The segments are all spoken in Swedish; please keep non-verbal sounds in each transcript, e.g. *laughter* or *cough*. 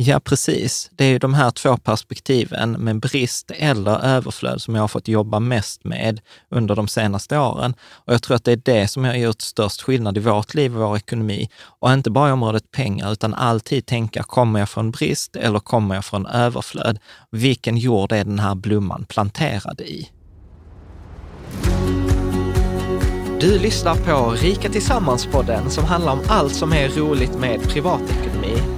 Ja, precis. Det är ju de här två perspektiven med brist eller överflöd som jag har fått jobba mest med under de senaste åren. Och jag tror att det är det som har gjort störst skillnad i vårt liv och vår ekonomi. Och inte bara i området pengar, utan alltid tänka, kommer jag från brist eller kommer jag från överflöd? Vilken jord är den här blomman planterad i? Du lyssnar på Rika Tillsammans-podden som handlar om allt som är roligt med privatekonomi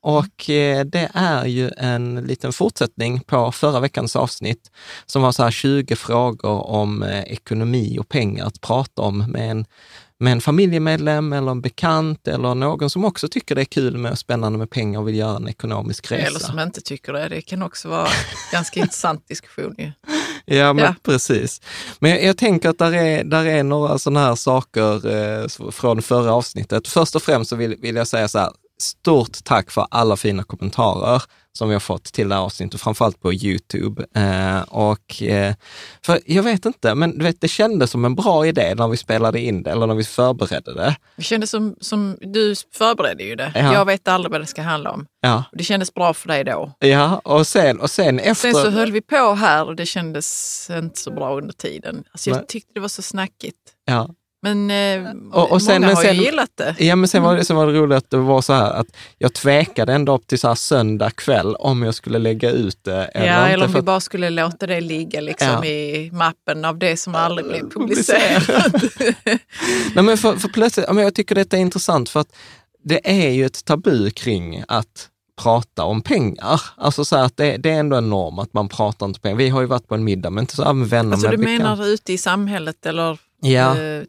och eh, det är ju en liten fortsättning på förra veckans avsnitt som var så här 20 frågor om eh, ekonomi och pengar att prata om med en, med en familjemedlem eller en bekant eller någon som också tycker det är kul med och spännande med pengar och vill göra en ekonomisk resa. Eller som inte tycker det. Det kan också vara ganska intressant diskussion. Ju. *laughs* Ja, men ja. precis. Men jag, jag, tänker att där är, där är några sådana här saker eh, från förra avsnittet. Först och främst så vill, vill jag säga så här, stort tack för alla fina kommentarer som vi har fått till det här avsnittet, framförallt på Youtube. Eh, och, eh, för jag vet inte, men du vet, det kändes som en bra idé när vi spelade in det eller när vi förberedde det. Det kändes som, som du förberedde ju det. Ja. Jag vet aldrig vad det ska handla om. Ja. Det kändes bra för dig då. Ja, och sen, och sen efter... Sen så höll vi på här och det kändes inte så bra under tiden. Alltså jag men, tyckte det var så snackigt. Ja, men eh, och, och sen, många har sen, ju gillat det. Ja, men sen var det, sen var det roligt att det var så här att jag tvekade ända upp till så här söndag kväll om jag skulle lägga ut det eller Ja, inte. eller om vi bara skulle låta det ligga liksom ja. i mappen av det som aldrig blev *laughs* publicerat. Nej, men för, för plötsligt, jag tycker detta är intressant för att det är ju ett tabu kring att prata om pengar. Alltså så att det, det, är ändå en norm att man pratar inte pengar. Vi har ju varit på en middag, men inte så med vänner. Alltså du menar ute i samhället eller? Ja, eh,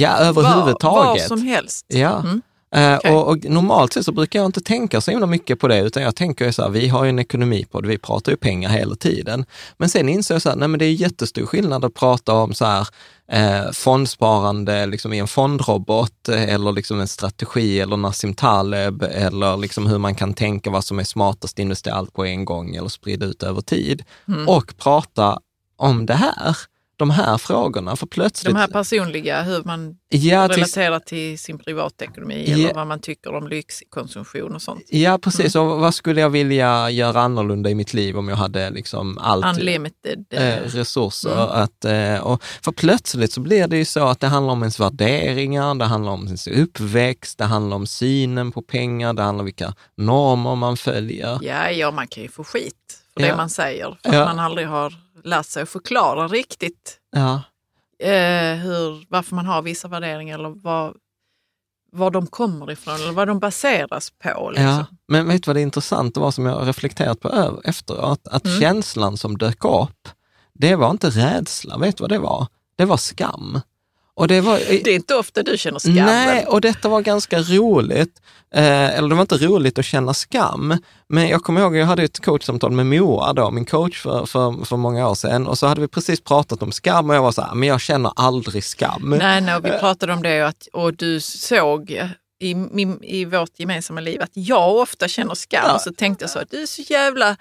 ja överhuvudtaget. Var, var som helst? Ja. Mm. Eh, okay. och, och, normalt sett så brukar jag inte tänka så himla mycket på det, utan jag tänker så här, vi har ju en ekonomipodd, vi pratar ju pengar hela tiden. Men sen inser jag så här, nej men det är jättestor skillnad att prata om så här, eh, fondsparande liksom i en fondrobot eh, eller liksom en strategi eller Nassim Taleb eller liksom hur man kan tänka vad som är smartast investera allt på en gång eller sprida ut över tid. Mm. Och prata om det här de här frågorna. För plötsligt... De här personliga, hur man ja, relaterar till sin privatekonomi ja, eller vad man tycker om lyxkonsumtion och sånt. Ja, precis. Mm. Och vad skulle jag vilja göra annorlunda i mitt liv om jag hade liksom allt, Unlimited eh, eh resurser? Mm. Att, eh, och för plötsligt så blir det ju så att det handlar om ens värderingar, det handlar om ens uppväxt, det handlar om synen på pengar, det handlar om vilka normer man följer. Ja, ja man kan ju få skit för ja. det man säger, för att man aldrig har sig att förklara riktigt ja. eh, hur, varför man har vissa värderingar eller vad, var de kommer ifrån eller vad de baseras på. Liksom. Ja, men vet du vad det är intressant och vad som jag reflekterat på efteråt? Att mm. känslan som dök upp, det var inte rädsla, vet du vad det var? Det var skam. Och det, var, det är inte ofta du känner skam. Nej, och detta var ganska roligt. Eh, eller det var inte roligt att känna skam, men jag kommer ihåg, jag hade ett coachsamtal med Moa, då, min coach för, för, för många år sedan, och så hade vi precis pratat om skam och jag var så här, men jag känner aldrig skam. Nej, nej vi pratade om det och, att, och du såg i, min, i vårt gemensamma liv att jag ofta känner skam. Ja. Så tänkte jag så att du är så jävla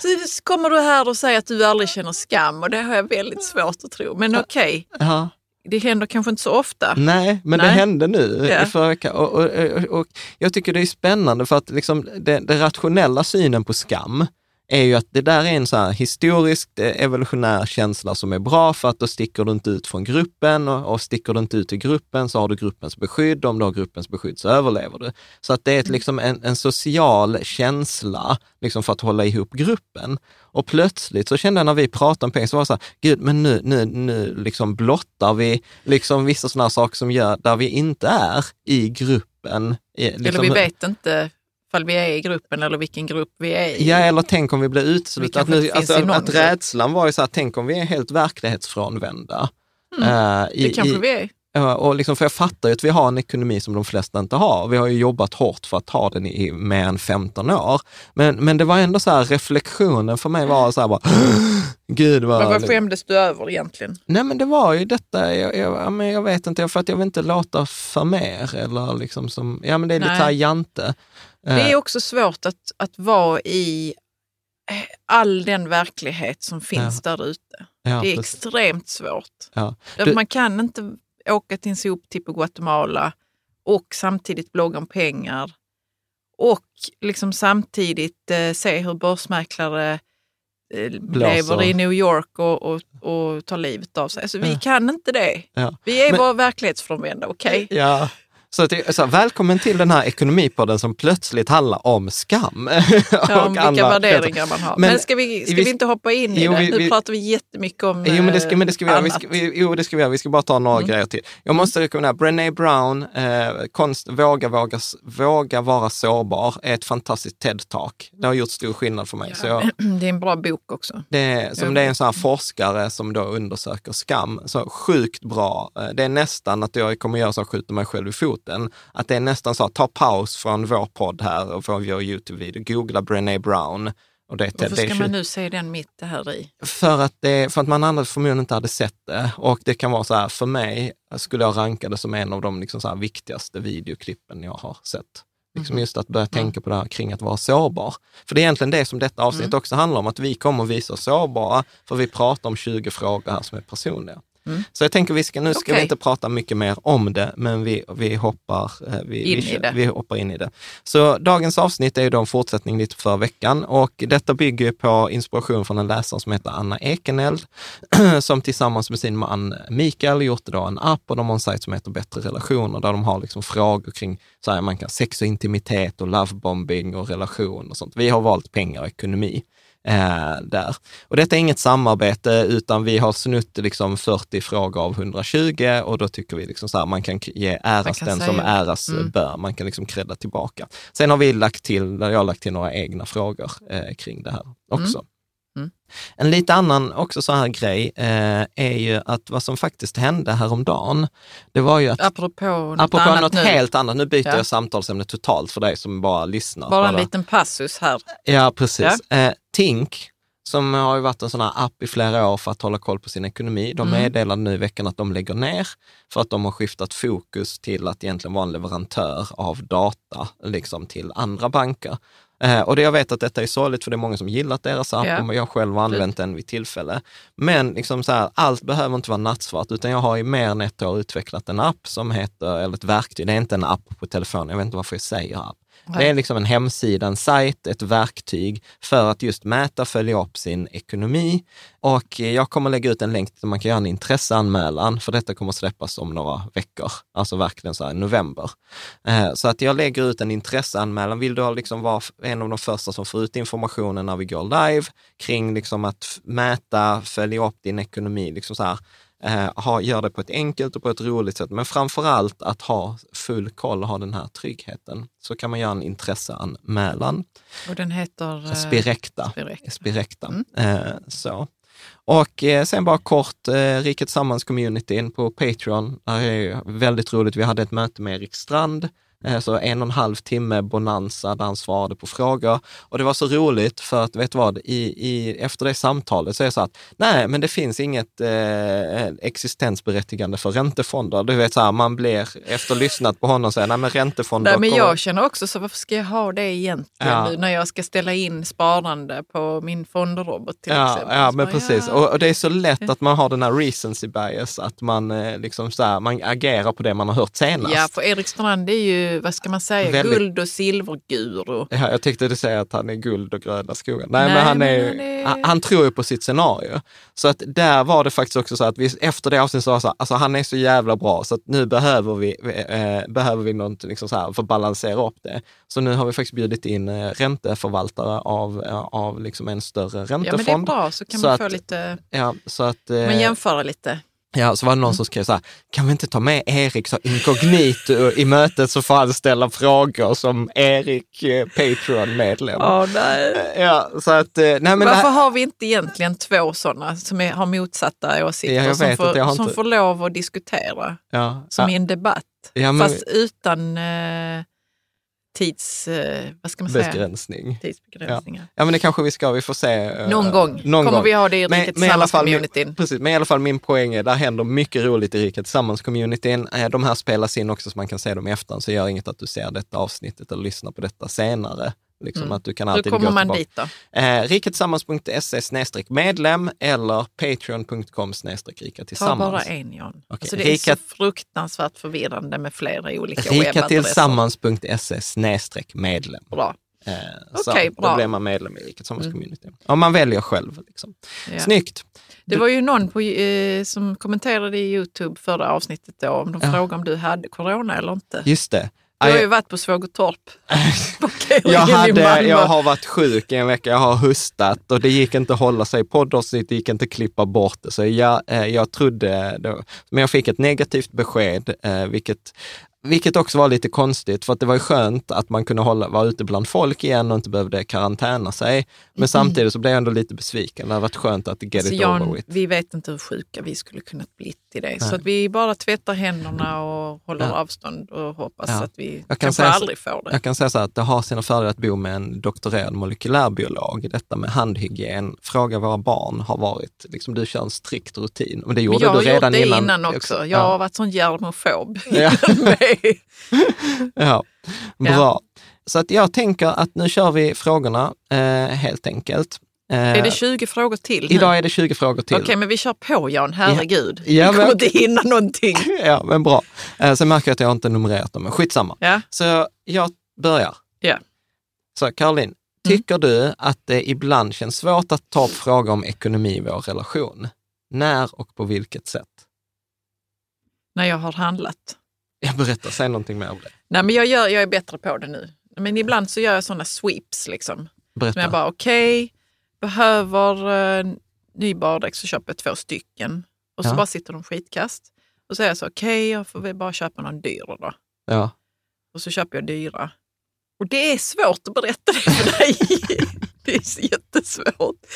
så kommer du här och säger att du aldrig känner skam och det har jag väldigt svårt att tro. Men okej, okay. ja det händer kanske inte så ofta. Nej, men Nej. det hände nu yeah. förra veckan. Och, och, och, och, jag tycker det är spännande för att liksom den rationella synen på skam är ju att det där är en så här historisk eh, evolutionär känsla som är bra för att då sticker du inte ut från gruppen och, och sticker du inte ut i gruppen så har du gruppens beskydd. Om du har gruppens beskydd så överlever du. Så att det är ett, mm. liksom en, en social känsla liksom för att hålla ihop gruppen. Och plötsligt så kände jag när vi pratade om pengar, så var det så här, gud, men nu, nu, nu liksom blottar vi liksom vissa sådana saker som gör där vi inte är i gruppen. Liksom, Eller vi vet inte Fall vi är i gruppen eller vilken grupp vi är i. Ja, eller tänk om vi blir uteslutna. Att, nu, alltså, att, att rädslan var ju så här, tänk om vi är helt verklighetsfrånvända. Mm, uh, i, det kanske i, vi är. Och liksom, för jag fattar ju att vi har en ekonomi som de flesta inte har. Vi har ju jobbat hårt för att ha den i mer än 15 år. Men, men det var ändå så här, reflektionen för mig var så här bara, *gasps* gud vad... Men vad skämdes du över egentligen? Nej men det var ju detta, jag, jag, men jag vet inte, för att jag vill inte låta för mer eller liksom som, ja men det är lite här jante. Det är eh. också svårt att, att vara i eh, all den verklighet som finns ja. där ute. Ja, det är precis. extremt svårt. Ja. Du... Man kan inte åka till en soptipp i Guatemala och samtidigt blogga om pengar och liksom samtidigt eh, se hur börsmäklare eh, lever i New York och, och, och tar livet av sig. Alltså, vi kan inte det. Ja. Vi är Men, bara verklighetsfrånvända, okej? Okay? Ja, så, att, så välkommen till den här ekonomipodden som plötsligt handlar om skam. *laughs* Ja, om vilka andra, värderingar man har. Men, men ska, vi, ska vi, vi, inte hoppa in i jo, det? Nu vi, pratar vi jättemycket om jo, men det ska, men det ska vi, annat. Vi ska, jo, det ska vi göra. Vi ska bara ta några mm. grejer till. Jag måste rekommendera Brené Brown, eh, konst, våga, våga, våga vara sårbar, är ett fantastiskt TED-talk. Det har gjort stor skillnad för mig. Ja, så jag, *clears throat* det är en bra bok också. Det, som det är en sån här forskare som då undersöker skam. Så sjukt bra. Eh, det är nästan att jag kommer göra så att jag skjuter mig själv i foten foten. Att det är nästan så att ta paus från vår podd här och från vår Youtube-video, googla Brené Brown. Och det, Varför ska det, man nu se den mitt här i? För att, det, för att man annars förmodligen inte hade sett det. Och det kan vara så här, för mig skulle jag ranka det som en av de liksom så viktigaste videoklippen jag har sett. Liksom mm. just att börja tänka på det här kring att vara sårbar. För det är egentligen det som detta avsnitt mm. också handlar om, att vi kommer att visa oss sårbara, för vi pratar om 20 frågor här som är personliga. Mm. Så jag tänker, vi ska, nu ska okay. vi inte prata mycket mer om det, men vi, vi, hoppar, eh, vi, in vi, vi, hoppar in i det. Så dagens avsnitt är ju då en fortsättning lite för veckan och detta bygger på inspiration från en läsare som heter Anna Ekeneld, *clears throat* som tillsammans med sin man Mikael gjort då en app och de har en sajt som heter Bättre relationer, där de har liksom frågor kring så här, man kan sex och intimitet och lovebombing och relation och sånt. Vi har valt pengar och ekonomi eh, där. Och detta är inget samarbete, utan vi har snutt liksom 40 frågor av 120 och då tycker vi liksom så här, man kan ge äras kan den som äras mm. bör. Man kan liksom credda tillbaka. Sen har vi lagt till, jag har lagt till några egna frågor eh, kring det här också. Mm. Mm. En lite annan också så här grej eh, är ju att vad som faktiskt hände häromdagen, det var ju att Apropå något Apropå annat något helt annat, nu byter Ja. jag samtalsämne totalt för dig som bara lyssnar. Bara en Bara- liten passus här. Ja, precis. Eh, Tink, som har ju varit en sån här app i flera år för att hålla koll på sin ekonomi, de Mm. meddelade nu i veckan att de lägger ner för att de har skiftat fokus till att egentligen vara en leverantör av data liksom till andra banker. Eh, och det, jag vet att detta är sorgligt för det är många som gillat deras app Ja. och jag själv har använt den vid tillfälle. Men liksom så här, allt behöver inte vara nattsvart, utan jag har i mer än ett år utvecklat en app som heter, eller ett verktyg, det är inte en app på telefonen, jag vet inte varför jag säger app. Det är liksom en hemsida, en sajt, ett verktyg för att just mäta, följa upp sin ekonomi. Och jag kommer lägga ut en länk där man kan göra en intresseanmälan, för detta kommer släppas om några veckor, alltså verkligen så här i november. Eh, Så att jag lägger ut en intresseanmälan. Vill du liksom vara en av de första som får ut informationen när vi går live kring liksom att mäta, följa upp din ekonomi, liksom så här, eh, ha, gör det på ett enkelt och på ett roligt sätt, men framför allt att ha full koll och ha den här tryggheten. Så kan man göra en intresseanmälan. Och den heter... eh, Spirecta. Spirecta. Spirecta. Mm. Eh, så. Och eh, sen bara kort, eh, Rikets Sammans-communityn på Patreon. Det är väldigt roligt. Vi hade ett möte med Erik Strand, så en och en halv timme bonanza där han svarade på frågor. Och det var så roligt för att, vet du vad, i, i, efter det samtalet så är det så att, nej, men det finns inget eh, existensberättigande för räntefonder. Du vet så här, man blir, efter lyssnat på honom, säger nej men räntefonder Nej, men jag känner också så varför ska jag ha det egentligen Ja. nu när jag ska ställa in sparande på min fondrobot till Ja, exempel. ja Så men bara, precis. ja. Och, och det är så lätt att man har den här recency bias, att man, eh, liksom så här, man agerar på det man har hört senast. Ja, för Erik Strand är ju, vad ska man säga, Väldigt- guld och silverguru. Ja, jag tyckte du säga att han är guld och gröna skogar. Nej, Nej, men, han, men är, han är- Han, han tror ju på sitt scenario. Så att där var det faktiskt också så att vi, efter det avsnittet det så här, alltså han är så jävla bra så att nu behöver vi, eh, behöver vi något liksom så här för att balansera upp det. Så nu har vi faktiskt bjudit in eh, ränteförvaltare av, eh, av liksom en större Ja, men det är räntefond. bra så kan Så man att- få lite, Ja, så att, eh, man jämföra lite. Ja, så var det någon som skrev så här, kan vi inte ta med Erik så inkognito i mötet så får han ställa frågor som Erik, eh, Patreon-medlem. nej. Ja, så att, eh, nej men Varför här, har vi inte egentligen två sådana som är, har motsatta åsikter Ja, som, får, har som inte- får lov att diskutera ja, som ja, i en debatt? ja, men, Fast utan eh, tids... Eh, vad ska man säga? begränsning. Tidsbegränsningar. Ja, men det kanske vi ska, vi får se. eh, Någon gång Någon kommer gång. vi ha det i Men- Rikets men i alla fall min- Sammans-communityn. Precis, men i alla fall min poäng är, där händer mycket roligt i Riket Tillsammans-communityn. Eh, De här spelas in också så man kan se dem i efterhand, så gör inget att du ser detta avsnittet eller lyssnar på detta senare. Liksom Mm. att du kan Hur alltid kommer gå man dit då? Eh, riketillsammans.se medlem eller patreon.com rika Ta tillsammans. bara en Jan. Okej, Alltså det Rika- är så fruktansvärt förvirrande med flera olika webbadresser. Rikatillsammans.se medlem. Bra. Eh, så Okej, Då bra. blir man medlem i Riket Tillsammans-communityn. Om man väljer själv. Liksom. Ja. Snyggt. Det var ju någon på, eh, som kommenterade i Youtube förra avsnittet då, om de Ja. frågade om du hade corona eller inte. Just det. Du har ju varit på Svågertorp. *laughs* Jag, hade, jag har varit sjuk i en vecka, jag har hustat och det gick inte att hålla sig. Poddavsnitt det gick inte att klippa bort det. Så jag, eh, jag trodde, då, men jag fick ett negativt besked, eh, vilket, vilket också var lite konstigt, för att det var ju skönt att man kunde hålla, vara ute bland folk igen och inte behövde karantäna sig. Men samtidigt så blev jag ändå lite besviken. Det hade varit skönt att get Mm. Så it Jan, over with. vi vet inte hur sjuka vi skulle kunnat bli i det. Så att vi bara tvättar händerna och håller Ja. avstånd och hoppas Ja. att vi Jag kan kanske säga aldrig får det. Jag kan säga så här att det har sina fördelar att bo med en doktorerad molekylärbiolog. Detta med handhygien, fråga våra barn, har varit, liksom du kör en strikt rutin. Och det Men gjorde jag har du redan gjort det innan. innan, också. Jag Ja. har varit sån germofob. Ja. *laughs* *laughs* Ja, bra. Så att jag tänker att nu kör vi frågorna eh, helt enkelt. Eh, Är det 20 frågor till nu? idag är det 20 frågor till. Okej, men vi kör på Jan, herregud. Ja, vi kommer men- inte hinna någonting. *laughs* Ja, men bra. Eh, sen märker jag att jag inte numrerat dem, men skitsamma. Ja, Så jag börjar. ja. Så Caroline, tycker du att det ibland känns svårt att ta upp frågor om ekonomi i vår relation? När och på vilket sätt? när jag har handlat. Jag berättar, säg någonting mer om det. Nej, men jag, gör, jag är bättre på det nu. Men ibland så gör jag sådana sweeps. Liksom. Berätta. Som jag bara, okej, behöver eh, ny baddräkt så köper jag två stycken. Och så Ja. bara sitter de skitkast. Och så säger jag så, okej, jag får väl bara köpa någon dyr då. Ja. Och så köper jag dyra. Och det är svårt att berätta det för dig. *laughs* det är jättesvårt.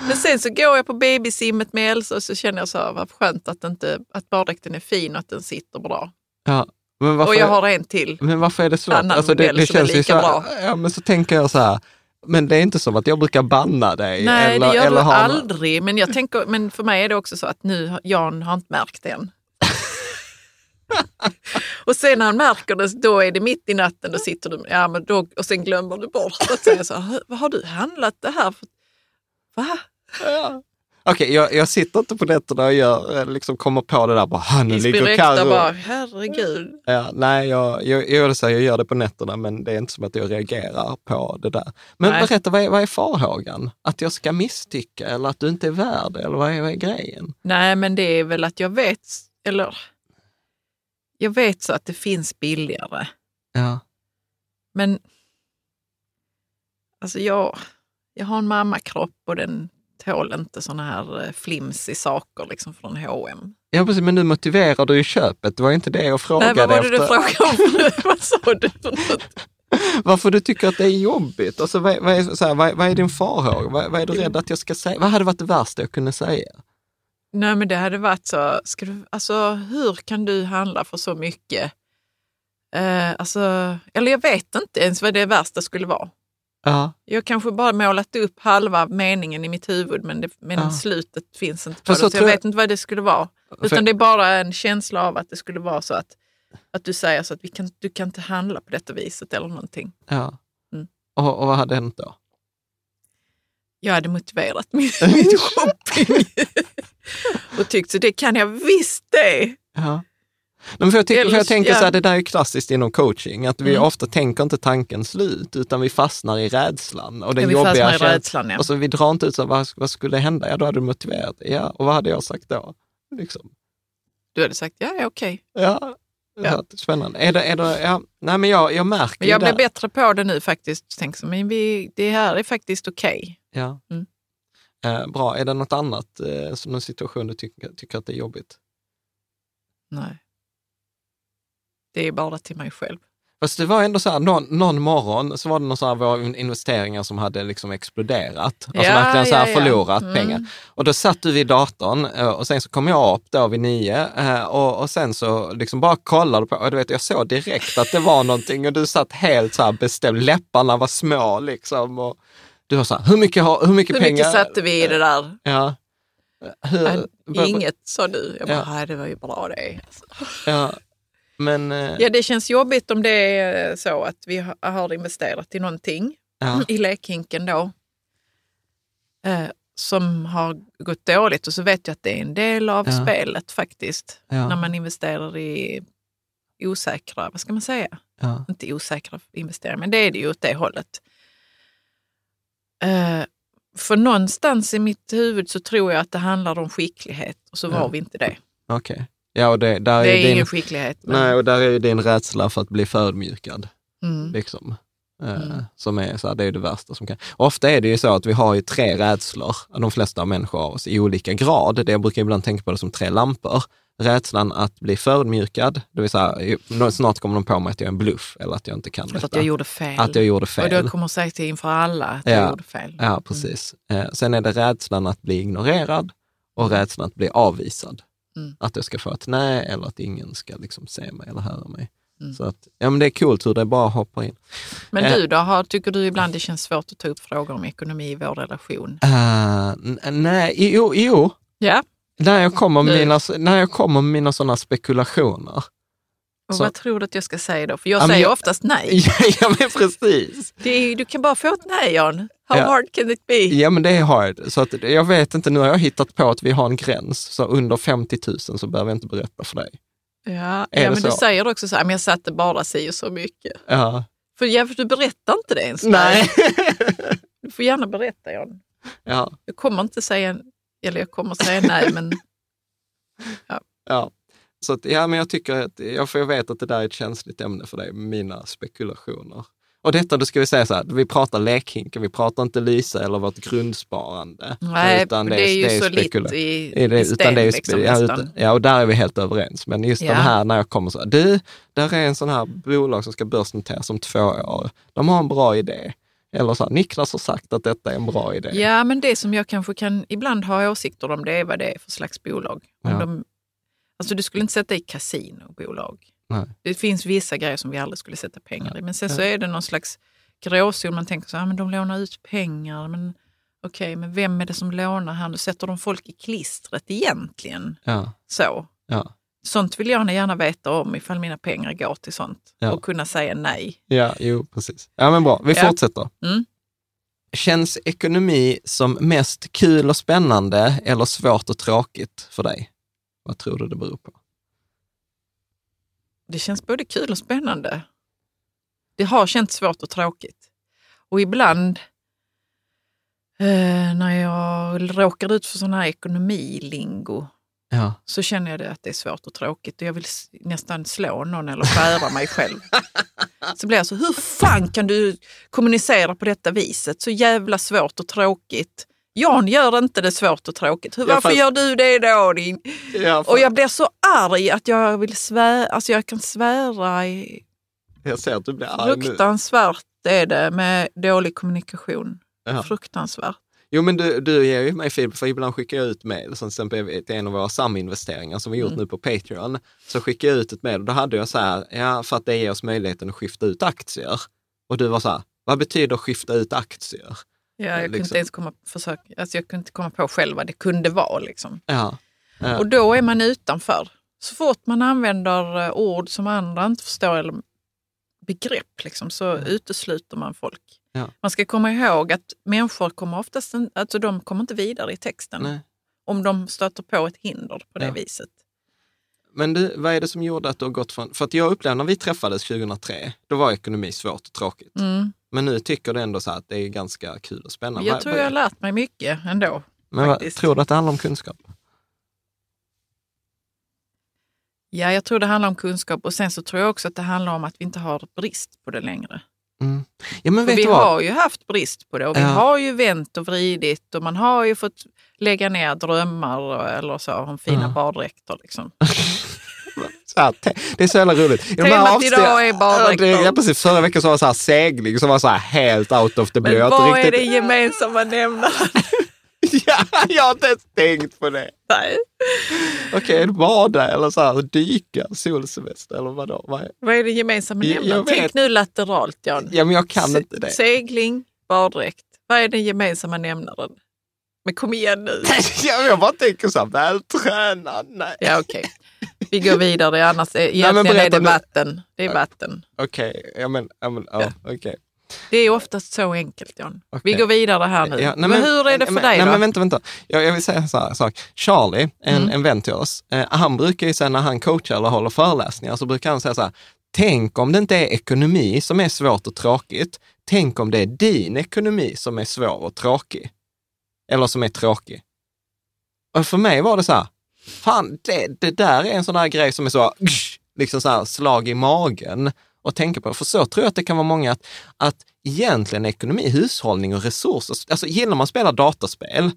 Men sen så går jag på babysimmet med Elsa och så känner jag så här, vad skönt att, inte, att baddräkten är fin och att den sitter bra. Ja. Men varför, Och jag har en till. men varför är det svårt? Annan Alltså det, det känns ju lika så, bra. Ja, men så tänker jag så här, men det är inte som att jag brukar banna dig. Nej, eller, det gör eller du aldrig. Men, jag tänker, men för mig är det också så att nu, Jan har inte märkt det än. *laughs* och sen när han märker det, då är det mitt i natten, då sitter du, ja, men då, och sen glömmer du bort att säga så, "Hur- vad har du handlat det här för? Va? Ja. Okej, jag, jag sitter inte på nätterna och gör, eh, liksom kommer på det där bara, "Ha, nu ligger Carro. bara, herregud. Ja, nej, jag, jag, jag, gör det så här, jag gör det på nätterna, men det är inte som att jag reagerar på det där. Men Nej. berätta, vad är, vad är farhågan? Att jag ska misstycka eller att du inte är värd eller vad är, vad är grejen? Nej, men det är väl att jag vet, eller jag vet så att det finns billigare. Ja, Men alltså jag, jag har en mammakropp och den tål inte såna här eh, flimsy saker liksom från H&M. ja precis, men nu motiverar du ju köpet. Det var inte det jag frågade Nej, vad var det efter. du frågade om? *laughs* *laughs* vad sa du för något? Varför du tycker att det är jobbigt? Alltså, vad, vad, är, så här, vad, vad är din farhåga? Vad, vad är du rädd att jag ska säga? Vad hade varit det värsta jag kunde säga? Nej, men det hade varit så, ska du, alltså hur kan du handla för så mycket? Eh, alltså, eller jag vet inte ens vad det värsta skulle vara. Ja, Jag kanske bara målat upp halva meningen i mitt huvud men, det, men Ja. slutet finns inte på det. så jag jag- vet inte vad det skulle vara. Utan det är bara en känsla av att det skulle vara så att, att du säger så att vi kan, du kan inte handla på detta viset eller någonting. ja. Mm. Och, och vad hade hänt då? Jag hade motiverat min, min *laughs* *laughs* shopping och tyckt så det kan jag visst det. Ja. Nej, men för jag, tycker, för jag tänker så ja. här, det där är klassiskt inom coaching, att vi Mm. ofta tänker inte tanken slut, utan vi fastnar i rädslan. Och den Ja, vi jobbiga fastnar i rädslan, ja. Och så vi drar inte ut så, vad, vad skulle hända? Ja, då hade du motiverat. Ja, och vad hade jag sagt då? Liksom. Du hade sagt ja, ja okej. Ja, Ja. Att, spännande. Är det, är det, ja, nej, men jag, jag märker Men jag blir bättre på det nu faktiskt. Tänk så, men vi, det här är faktiskt okej. Ja. Mm. Eh, bra, är det något annat, eh, som någon situation du tycker, tycker att det är jobbigt? Nej. Det är bara till mig själv. Fast det var ändå så här, någon, någon morgon så var det någon så här, våra investeringar som hade liksom exploderat. Alltså Ja, verkligen så här ja, ja. förlorat Mm. pengar. Och då satt du vid datorn eh, och sen så kom jag upp då vid nio eh, och, och sen så liksom bara kollade på, och du vet jag såg direkt att det var någonting och du satt helt så här bestämd, läpparna var små liksom. Och du var så här, hur mycket, har, hur mycket Hur pengar? mycket satte vi i det där? Ja. Hur, Inget, sa du. Jag bara, Ja. "Nej, det var ju bra det. Alltså. Ja. Men, eh, Ja, det känns jobbigt om det är så att vi har- investerat i någonting, ja. i lekhinken då, eh, som har gått dåligt. Och så vet jag att det är en del av Ja. spelet faktiskt, Ja. när man investerar i osäkra, vad ska man säga? Inte osäkra investeringar, men det är det ju åt det hållet. Eh, för någonstans i mitt huvud så tror jag att det handlar om skicklighet och så var vi inte det. Okej. Ja, och det, där Det är är din, ingen skicklighet. Men, nej, och där är ju din rädsla för att bli förödmjukad. mm, Liksom. Eh, Mm. Som är, så här, det är det värsta som kan... Ofta är det ju så att vi har ju tre rädslor, de flesta människor av oss, i olika grad. Det jag brukar ibland tänka på det som tre lampor. Rädslan att bli förödmjukad, det vill säga snart kommer de på mig att jag är en bluff eller att jag inte kan detta. att jag gjorde fel. Att jag gjorde Och fel. då kommer säga till inför alla att Ja. jag gjorde fel. Ja, precis. Eh, sen är det rädslan att bli ignorerad och rädslan att bli avvisad. Mm. Att jag ska få ett nej eller att ingen ska liksom se mig eller höra mig. Mm. Så att, ja men det är coolt hur det bara hoppar in. Men Eh. du då, har, tycker du ibland det känns svårt att ta upp frågor om ekonomi i vår relation? Uh, nej, jo, jo. Ja, När jag kommer med mina, när jag kommer med mina sådana spekulationer. Och Så- vad tror du att jag ska säga då? För jag Ja, säger jag- oftast nej. *laughs* ja, ja, men precis. Är, du kan bara få ett nej, Jan. How Ja. hard can it be? Ja, men det är hard. Så att, jag vet inte, nu har jag hittat på att vi har en gräns, så under 50 000 så behöver jag inte berätta för dig. Ja, Är ja men du så? säger också så här, men jag satte bara si och så mycket. Ja. För, ja, för du berättar inte det ens. Nej. Du får gärna berätta, Jan. ja, Jag kommer inte säga, eller jag kommer säga nej, men ja. Så att, ja, men jag tycker att, jag, för jag vet att det där är ett känsligt ämne för dig, mina spekulationer. Och detta, då ska vi säga så här, vi pratar lekhinken, vi pratar inte Lysa eller vårt grundsparande. nej, utan det, är ju så spekula- lite i, Är det, i sten, det är, liksom, ja, utan, ja, och där är vi helt överens. Men just Ja. de här när jag kommer så här, du, där är en sån här bolag som ska börsnoteras om två år. De har en bra idé. Eller så här, Niklas har sagt att detta är en bra idé. Ja, men det som jag kanske kan ibland ha åsikter om det är vad det är för slags bolag. Om Ja. de, alltså du skulle inte sätta i kasinobolag. Nej. Det finns vissa grejer som vi aldrig skulle sätta pengar i. Men sen så är det någon slags gråzon. Man tänker så här, men de lånar ut pengar. Men okej, men vem är det som lånar här? Nu sätter de folk i klistret egentligen. Ja, Så. ja, Sånt vill jag gärna veta om ifall mina pengar går till sånt. Ja. Och kunna säga nej. ja, jo, precis. Ja, men bra. Vi Ja. fortsätter. Mm. Känns ekonomi som mest kul och spännande eller svårt och tråkigt för dig? Vad tror du det beror på? Det känns både kul och spännande. Det har känts svårt och tråkigt. Och ibland eh, när jag råkar ut för sån här ekonomilingo Ja, så känner jag det att det är svårt och tråkigt och jag vill nästan slå någon eller skära mig själv. *laughs* Så blir jag så, hur fan kan du kommunicera på detta viset? Så jävla svårt och tråkigt. Jan gör inte det svårt och tråkigt. Hur, Ja, varför fast- gör du det då? Din? ja Och jag blir så arg att jag vill svära, alltså jag kan svära i jag ser att du blir arg nu. Fruktansvärt är det med dålig kommunikation. Ja. Fruktansvärt. Jo, men du, du ger ju mig feedback, för ibland skickar jag ut mejl, som till exempel till en av våra saminvesteringar som vi gjort Mm. nu på Patreon. Så skickar jag ut ett mejl och då hade jag så här, ja, för att det ger oss möjligheten att skifta ut aktier. Och du var så här, vad betyder skifta ut aktier? Ja, jag kunde liksom. inte ens komma, försök, alltså jag kunde inte komma på själv vad det kunde vara. Liksom. Ja, ja. Och då är man utanför. Så fort man använder eh, ord som andra inte förstår eller begrepp liksom, så utesluter man folk. Ja. Man ska komma ihåg att människor kommer oftast in- alltså de kommer inte vidare i texten Nej. om de stöter på ett hinder på det Ja. viset. Men du, vad är det som gjorde att du har gått från, för att jag upplevde när vi träffades 2003, då var ekonomi svårt och tråkigt. Mm. Men nu tycker du ändå så att det är ganska kul och spännande. Jag tror jag har lärt mig mycket ändå. Men vad, tror du att det handlar om kunskap? Ja, jag tror det handlar om kunskap och sen så tror jag också att det handlar om att vi inte har brist på det längre. Mm. Ja, men vet vi vad? har ju haft brist på det och vi Ja. har ju vänt och vridit och man har ju fått lägga ner drömmar eller så om fina Ja. baddräkter. Liksom. *laughs* Här, det är så jävla roligt. I Temat idag är baddräkter. Ja, precis. Förra veckan så var det så här segling som var så här helt out of the blue. Men vad inte är det riktigt- gemensamma nämnaren? *laughs* ja, jag har inte ens tänkt på det. Nej. Okej, bada eller så här, dyka, solsemester eller vadå? Vad är? Vad är det gemensamma nämnaren? Tänk nu lateralt Jan. Ja, men jag kan Se- inte det. Segling, baddräkt. Vad är den gemensamma nämnaren? Men kom igen nu. *laughs* Jag bara tänker så här, vältränad, nej. Ja, okej. Vi går vidare, annars är, egentligen är berätta det vatten. Det är vatten. Okej, ja men, ja, men ja, okej. Det är oftast så enkelt, John. Vi Okej. går vidare här nu. Ja, nej, men, hur är det för men, dig nej, då? Men vänta, vänta. Jag, jag vill säga en här sak. Charlie, en, Mm. en vän till oss, eh, han brukar ju säga när han coachar eller håller föreläsningar så brukar han säga så här, tänk om det inte är ekonomi som är svårt och tråkigt, tänk om det är din ekonomi som är svår och tråkig. Eller som är tråkig. Och för mig var det så här, fan det, det där är en sån här grej som är så, liksom så här slag i magen att tänka på. För så tror jag att det kan vara många att, att egentligen ekonomi, hushållning och resurser, alltså gillar man att spela dataspel,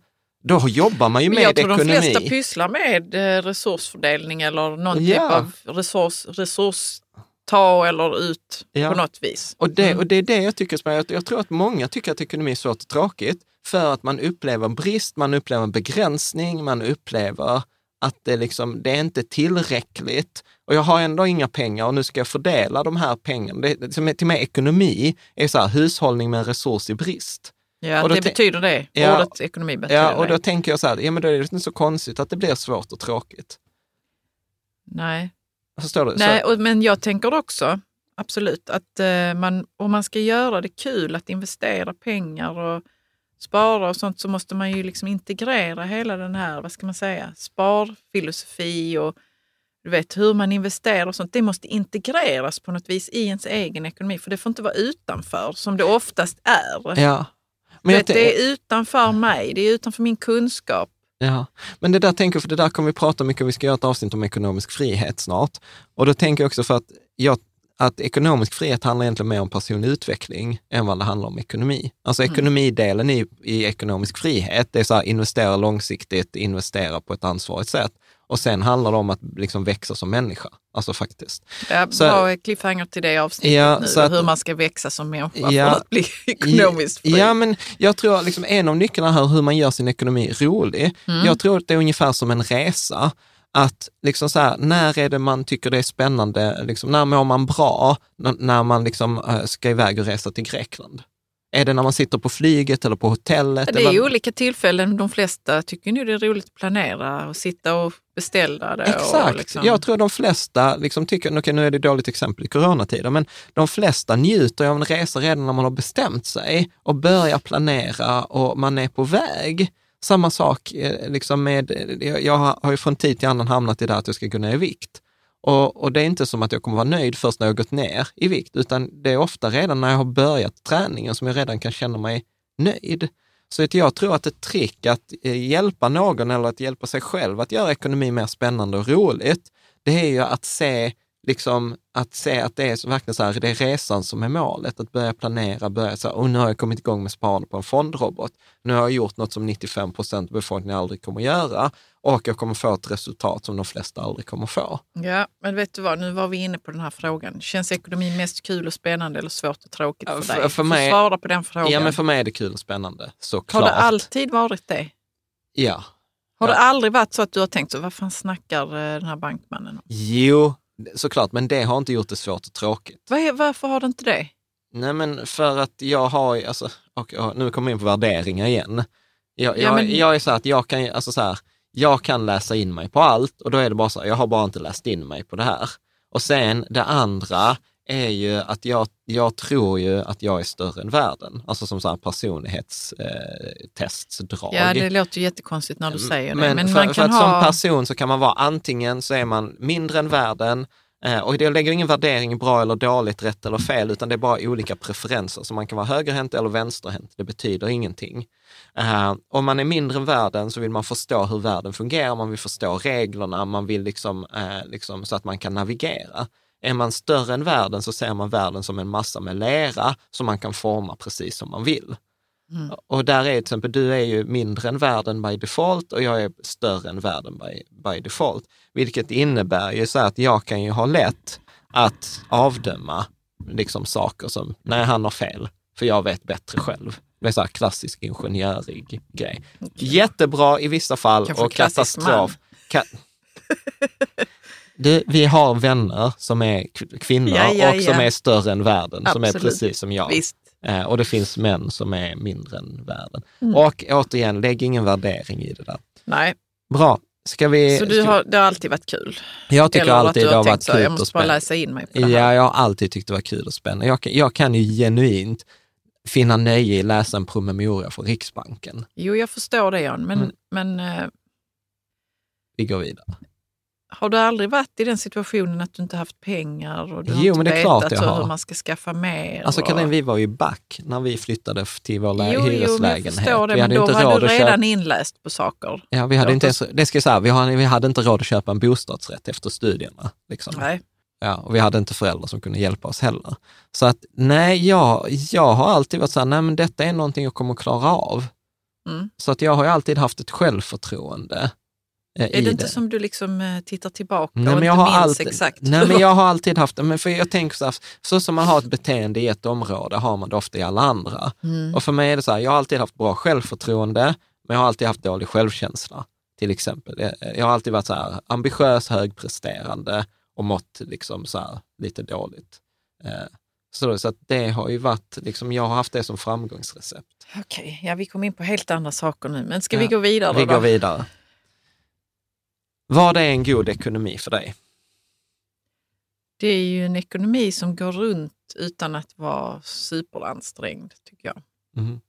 då jobbar man ju med jag tror ekonomi. de flesta pysslar med eh, resursfördelning eller någon Ja. typ av resurs, resurs ta eller ut Ja. på något vis. Och det, Mm. och det är det jag tycker, som jag, jag tror att många tycker att ekonomi är svårt och tråkigt för att man upplever brist, man upplever begränsning, man upplever att det, liksom, det är inte tillräckligt och jag har ändå inga pengar och nu ska jag fördela de här pengarna. Det, det, som är, till mig ekonomi är så här, hushållning med en resurs i brist. Ja, Och det betyder det. Ja. Ordet ekonomi betyder Ja, och då det. tänker jag så här, ja men då är det inte så konstigt att det blir svårt och tråkigt. Nej, Förstår du? Nej och, men jag tänker också absolut att eh, man, om man ska göra det kul att investera pengar och spara och sånt så måste man ju liksom integrera hela den här, vad ska man säga, sparfilosofi och du vet hur man investerar och sånt. Det måste integreras på något vis i ens egen ekonomi för det får inte vara utanför som det oftast är. ja. Men vet, det är utanför mig, det är utanför min kunskap. Ja, men det där tänker jag, för det där kommer vi prata mycket om, vi ska göra ett avsnitt om ekonomisk frihet snart. Och då tänker jag också för att, jag, att ekonomisk frihet handlar egentligen mer om personlig utveckling än vad det handlar om ekonomi. Alltså ekonomidelen i, i ekonomisk frihet, det är så här investera långsiktigt, investera på ett ansvarigt sätt. Och sen handlar det om att liksom växa som människa, alltså faktiskt. Ja, Så- bra cliffhanger till det avsnittet Ja, nu, så att- hur man ska växa som människa Ja. för att bli *laughs* ekonomiskt fri. Ja, men jag tror liksom en av nycklarna här hur man gör sin ekonomi rolig. Mm. Jag tror att det är ungefär som en resa. Att liksom så här, när är det man tycker det är spännande, liksom, när mår man bra, n- när man liksom eh, ska iväg och resa till Grekland? Är det när man sitter på flyget eller på hotellet? Det är eller? olika tillfällen. De flesta tycker nu det är roligt att planera och sitta och beställa det. Exakt. liksom, Jag tror de flesta liksom tycker, okej nu är det ett dåligt exempel i coronatider, men de flesta njuter av en resa redan när man har bestämt sig och börjar planera och man är på väg. Samma sak eh, liksom med, eh, jag- har ju från tid till annan hamnat i det att jag ska gå ner i vikt. Och, och det är inte som att jag kommer vara nöjd först när jag har gått ner i vikt, utan det är ofta redan när jag har börjat träningen som jag redan kan känna mig nöjd. Så att jag tror att ett trick att eh, hjälpa någon eller att hjälpa sig själv att göra ekonomi mer spännande och roligt, det är ju att se, liksom, att, se att det är så, verkligen så här, det är resan som är målet. Att börja planera, börja så här, och nu har jag kommit igång med sparande på en fondrobot. Nu har jag gjort något som 95 procent av befolkningen aldrig kommer göra och jag kommer få ett resultat som de flesta aldrig kommer få. Ja, men vet du vad, nu var vi inne på den här frågan. Känns ekonomi mest kul och spännande eller svårt och tråkigt för för- dig? för mig- svara på den frågan. Ja, men för mig är det kul och spännande, såklart. Har det alltid varit det? Ja. Har Ja. det aldrig varit så att du har tänkt så, vad fan snackar eh, den här bankmannen om? Jo, såklart, men det har inte gjort det svårt och tråkigt. Vad är, varför har det inte det? Nej, men för att jag har, alltså, och, och, nu kommer jag in på värderingar igen. Jag, Ja, jag, men- jag är så här att jag kan, alltså så här, jag kan läsa in mig på allt och då är det bara så här, jag har bara inte läst in mig på det här. Och sen det andra är ju att jag, jag tror ju att jag är större än världen, alltså som så här personlighetstestsdrag. Ja, det låter ju jättekonstigt när du säger det. Men, Men för, man för kan att som ha... person så kan man vara antingen så är man mindre än världen eh, och jag lägger ingen värdering i bra eller dåligt, rätt eller fel, utan det är bara olika preferenser. Så man kan vara högerhänt eller vänsterhänt, det betyder ingenting. Eh, om man är mindre än världen så vill man förstå hur världen fungerar, man vill förstå reglerna, man vill liksom, eh, liksom så att man kan navigera. Är man större än världen så ser man världen som en massa med lera som man kan forma precis som man vill. Och där är till exempel, du är ju mindre än världen by default och jag är större än världen by, by default. Vilket innebär ju så att jag kan ju ha lätt att avdöma liksom saker som, nej han har fel, för jag vet bättre själv. Det är så här klassisk ingenjörig grej. Jättebra i vissa fall och katastrof. Ka- *laughs* du, vi har vänner som är kvinnor Ja, ja, och som ja. är större än världen, som är Absolut. precis som jag. Visst. Eh, och det finns män som är mindre än världen. Mm. Och återigen, lägg ingen värdering i det där. Nej, Bra. Ska vi... så du har, det har alltid varit kul? jag tycker Eller att alltid du det har varit jag kul och måste bara läsa in mig på det Ja, här. jag har alltid tyckt det var kul och spännande. Jag kan, jag kan ju genuint finna nöje i att läsa en promemoria från Riksbanken. Jo, jag förstår det Jan, men, Mm. men eh, Vi går vidare. Har du aldrig varit i den situationen att du inte haft pengar och du har Jo, inte det är vetat har. hur man ska skaffa mer? Alltså och... Karin, vi var ju back när vi flyttade till vår lä- Jo, jo, men jag hyreslägenhet. förstår det, vi men hade då inte var råd du redan köpa... inläst på saker. Ja, vi hade inte ens, det ska jag säga, vi hade, vi hade inte råd att köpa en bostadsrätt efter studierna. Liksom. Nej. Ja, och vi hade inte föräldrar som kunde hjälpa oss heller. Så att nej, jag, jag har alltid varit så här, nej men detta är någonting jag kommer att klara av. Mm. Så att jag har ju alltid haft ett självförtroende Är i det inte som du liksom eh, tittar tillbaka Nej, och inte minns alltid, exakt? Nej, men *laughs* jag har alltid haft, men för jag tänker så här, så som man har ett beteende i ett område har man det ofta i alla andra. Mm. Och för mig är det så här, jag har alltid haft bra självförtroende, men jag har alltid haft dålig självkänsla. Till exempel. Jag- Jag har alltid varit så här ambitiös, högpresterande och mått liksom så här lite dåligt. Eh, Så, så det har ju varit, liksom, jag har haft det som framgångsrecept. Okej, ja, vi kom in på helt andra saker nu, men ska Ja, vi gå vidare Vi då? går vidare. Vad är en god ekonomi för dig? Det är ju en ekonomi som går runt utan att vara superansträngd, tycker jag. Mhm.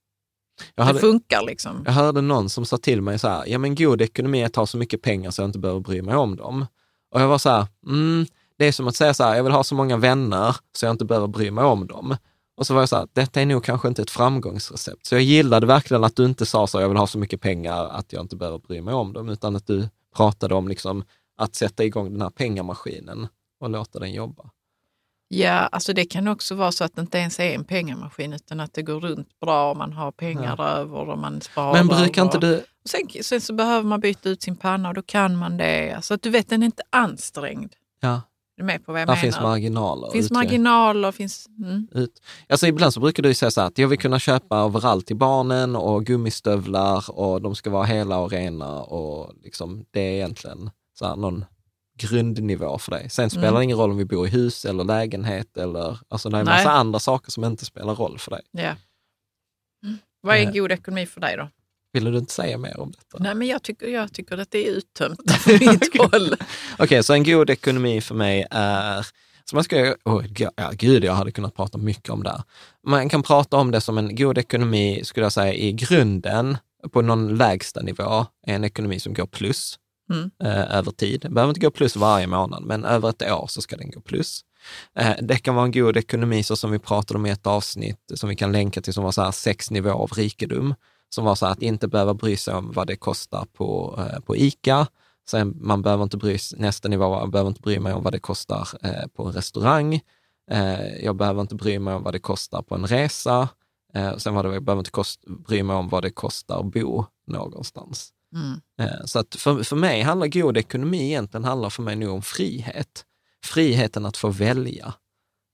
Jag, Det hade, funkar liksom. jag hörde någon som sa till mig så här, ja men god ekonomi är att ha så mycket pengar så jag inte behöver bry mig om dem. Och jag var så här, mm, det är som att säga så här, jag vill ha så många vänner så jag inte behöver bry mig om dem. Och så var jag så här, detta är nog kanske inte ett framgångsrecept. Så jag gillade verkligen att du inte sa så, jag vill ha så mycket pengar att jag inte behöver bry mig om dem, utan att du pratade om liksom att sätta igång den här pengamaskinen och låta den jobba. Ja, alltså det kan också vara så att det inte ens är en pengamaskin utan att det går runt bra och man har pengar över och man sparar. Men brukar inte du... och Sen, sen så behöver man byta ut sin panna och då kan man det. Alltså att du vet, den är inte ansträngd. Ja, Är du med på vad jag där menar? finns marginaler. finns utrymme. marginaler, finns... Mm. ut. Alltså ibland så brukar du säga så här att jag vill kunna köpa överallt till barnen och gummistövlar och de ska vara hela och rena och liksom det är egentligen så här någon grundnivå för dig. Sen spelar Mm. det ingen roll om vi bor i hus eller lägenhet eller alltså det är en Nej. massa andra saker som inte spelar roll för dig. Ja. Mm. Vad är Eh. god ekonomi för dig då? Vill du inte säga mer om detta? Nej, men jag tycker, jag tycker att det är uttömt *laughs* från mitt *laughs* håll. Okej, så en god ekonomi för mig är, så man ska, oh, ja, gud, jag hade kunnat prata mycket om det här. Man kan prata om det som en god ekonomi, skulle jag säga, i grunden, på någon lägsta nivå, är en ekonomi som går plus Mm. eh, över tid. Det behöver inte gå plus varje månad, men över ett år så ska den gå plus. Eh, det kan vara en god ekonomi, så som vi pratade om i ett avsnitt, som vi kan länka till, som var så här sex nivåer av rikedom, som var så här att inte behöva bry sig om vad det kostar på, eh, på ICA, Sen man behöver inte bry sig, nästa nivå, man behöver inte bry mig om vad det kostar eh, på en restaurang. Eh, jag behöver inte bry mig om vad det kostar på en resa. Eh, sen var det, jag behöver inte kost, bry mig om vad det kostar att bo någonstans. Mm. Så att för, för mig handlar god ekonomi egentligen handlar för mig nu om frihet. Friheten att få välja.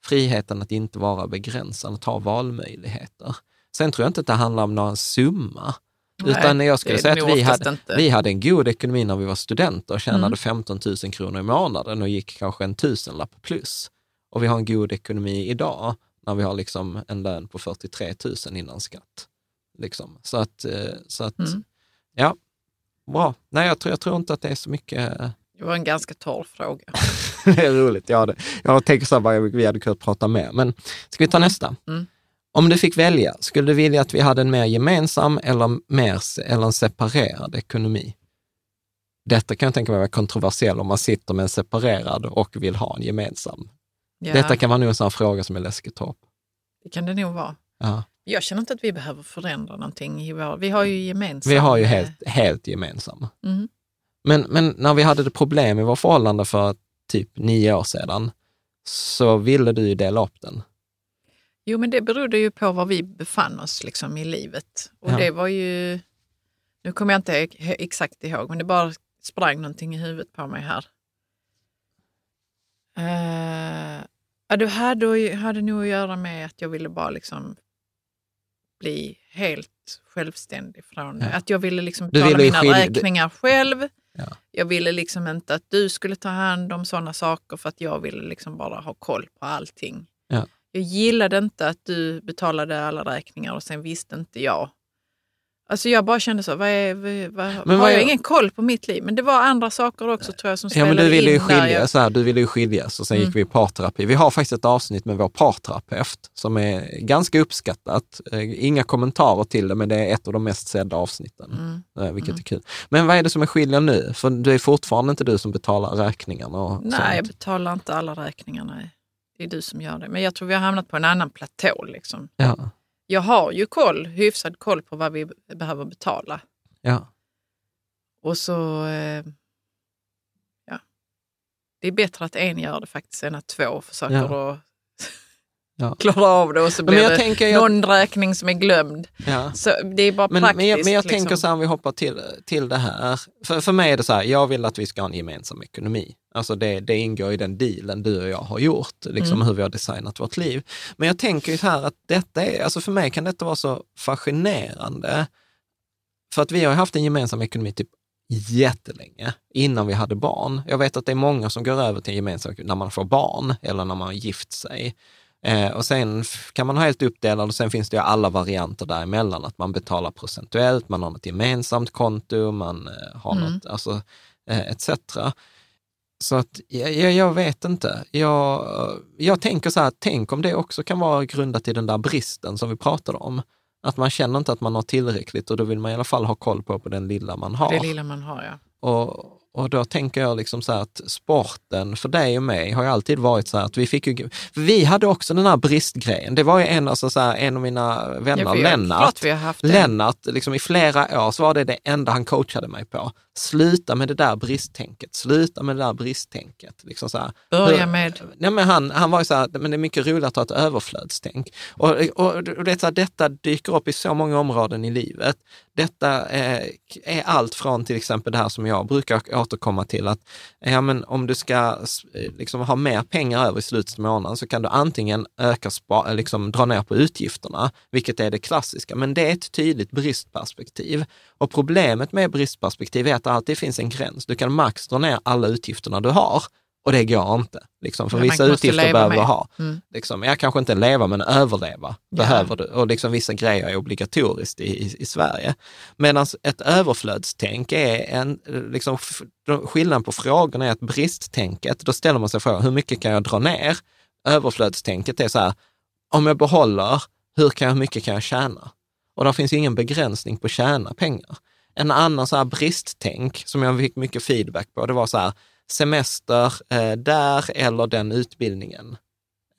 Friheten att inte vara begränsad, att ha valmöjligheter. Sen tror jag inte att det handlar om någon summa. Utan jag skulle säga att vi hade, inte. vi hade en god ekonomi när vi var studenter och tjänade Mm. 15 000 kronor i månaden och gick kanske en tusenlapp plus. Och vi har en god ekonomi idag när vi har liksom en lön på 43 000 innan skatt. Liksom. Så att, eh, så att Mm. ja, bra. Nej, jag tror, jag tror inte att det är så mycket Det var en ganska torr fråga. *laughs* det är roligt. Ja, det, jag tänker så här, vi hade kunnat prata mer. Men ska vi ta nästa? Mm. Om du fick välja, skulle du vilja att vi hade en mer gemensam eller, mer, eller en separerad ekonomi? Detta kan jag tänka mig vara kontroversiell om man sitter med en separerad och vill ha en gemensam. Ja, Detta kan vara nog en sån fråga som är läskig att ta upp. det kan det nog vara. Ja. Jag känner inte att vi behöver förändra någonting. I vår, vi har ju gemensamt. Vi har ju helt, helt gemensam. Mm. Men, men när vi hade det problem i vårt förhållande för typ nio år sedan, så ville du ju dela upp den. Jo, men det berodde ju på var vi befann oss liksom, i livet. Och Ja. det var ju... Nu kommer jag inte exakt ihåg, men det bara sprang någonting i huvudet på mig här. Uh, ja, det hade, hade nog att göra med att jag ville bara liksom bli helt självständig från Ja. Att jag ville liksom Du betala mina skilja- räkningar själv. Ja. Jag ville liksom inte att du skulle ta hand om sådana saker för att jag ville liksom bara ha koll på allting. Ja. Jag gillade inte att du betalade alla räkningar och sen visste inte jag. Alltså jag bara kände så, vad är, vad, Men har jag är- ingen koll på mitt liv? Men det var andra saker också tror jag som Ja, spelade men du ville ju in där. skilja, Jag- här, du ville ju skiljas och sen Mm. gick vi i parterapi. Vi har faktiskt ett avsnitt med vår parterapeut som är ganska uppskattat. Eh, Inga kommentarer till det, men det är ett av de mest sedda avsnitten, Mm. eh, vilket är kul. Men vad är det som är skiljer nu? För det är fortfarande inte du som betalar räkningarna och Nej, jag sånt. betalar inte alla räkningar. Nej. Det är du som gör det. Men jag tror vi har hamnat på en annan platå. Liksom. Ja, Jag har ju koll, hyfsad koll på vad vi behöver betala. ja. Och så... Eh, ja. Det är bättre att en gör det faktiskt än att två försöker Ja. att Ja. klara av det och så Men blir jag det tänker, jag, någon räkning som är glömd. ja. Så det är bara Men, praktiskt. men jag, men jag liksom. tänker så här, om vi hoppar till, till det här. För, för mig är det så här, jag vill att vi ska ha en gemensam ekonomi. Alltså det, det ingår i den dealen du och jag har gjort, liksom Mm. hur vi har designat vårt liv. Men jag tänker ju så här att detta är, alltså för mig kan detta vara så fascinerande. För att vi har haft en gemensam ekonomi typ jättelänge, innan vi hade barn. Jag vet att det är många som går över till en gemensam när man får barn eller när man har gift sig. Eh, och sen kan man ha helt uppdelad och sen finns det ju alla varianter däremellan, att man betalar procentuellt, man har något gemensamt konto, man eh, har Mm. något, alltså eh, etc. Så att jag, jag, jag vet inte. Jag, jag tänker så här, tänk om det också kan vara grundat i den där bristen som vi pratade om. Att man känner inte att man har tillräckligt och då vill man i alla fall ha koll på, på den lilla man har. Det lilla man har, ja. Och, och då tänker jag liksom så här att sporten för dig och mig har ju alltid varit så här att vi fick ju, vi hade också den här bristgrejen. Det var ju en, alltså så här, en av mina vänner, Ja, Lennart. Lennart, liksom i flera år så var det det enda han coachade mig på. Sluta med det där bristtänket, sluta med det där bristtänket. Liksom så här. Börja Hur- med... Nej, men han, han var ju så här, men det är mycket roligare att ha ett överflödstänk. Och, och, och det så här, detta dyker upp i så många områden i livet. Detta eh, är allt från till exempel det här som jag brukar återkomma till, att ja, men om du ska liksom, ha mer pengar över i slutet av månaden så kan du antingen öka, spa, liksom, dra ner på utgifterna, vilket är det klassiska, men det är ett tydligt bristperspektiv. Och problemet med bristperspektiv är att det alltid finns en gräns. Du kan max dra ner alla utgifterna du har och det går inte. Liksom, för Ja, vissa utgifter behöver du ha. Mm. Liksom, jag kanske inte leva, men överleva Ja. behöver du. Och liksom vissa grejer är obligatoriskt i, i, i Sverige. Medan ett överflödstänk är en, liksom, skillnaden på frågorna är att bristtänket, då ställer man sig frågan, hur mycket kan jag dra ner? Överflödstänket är så här, om jag behåller, hur, mycket kan jag tjäna? Och där finns ingen begränsning på tjäna pengar. En annan så här bristtänk som jag fick mycket feedback på, det var så här, semester eh, där eller den utbildningen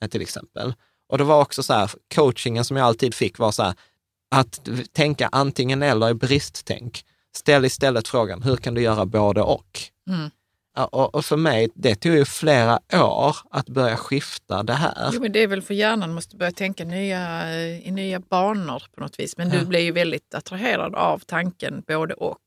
eh, till exempel. Och det var också så här, coachingen som jag alltid fick var så här, att tänka antingen eller är bristtänk. Ställ istället frågan, hur kan du göra både och? Mm. Och, och för mig, det tog ju flera år att börja skifta det här. Jo, men det är väl för hjärnan måste börja tänka nya, eh, i nya banor på något vis. Men Ja. du blir ju väldigt attraherad av tanken både och.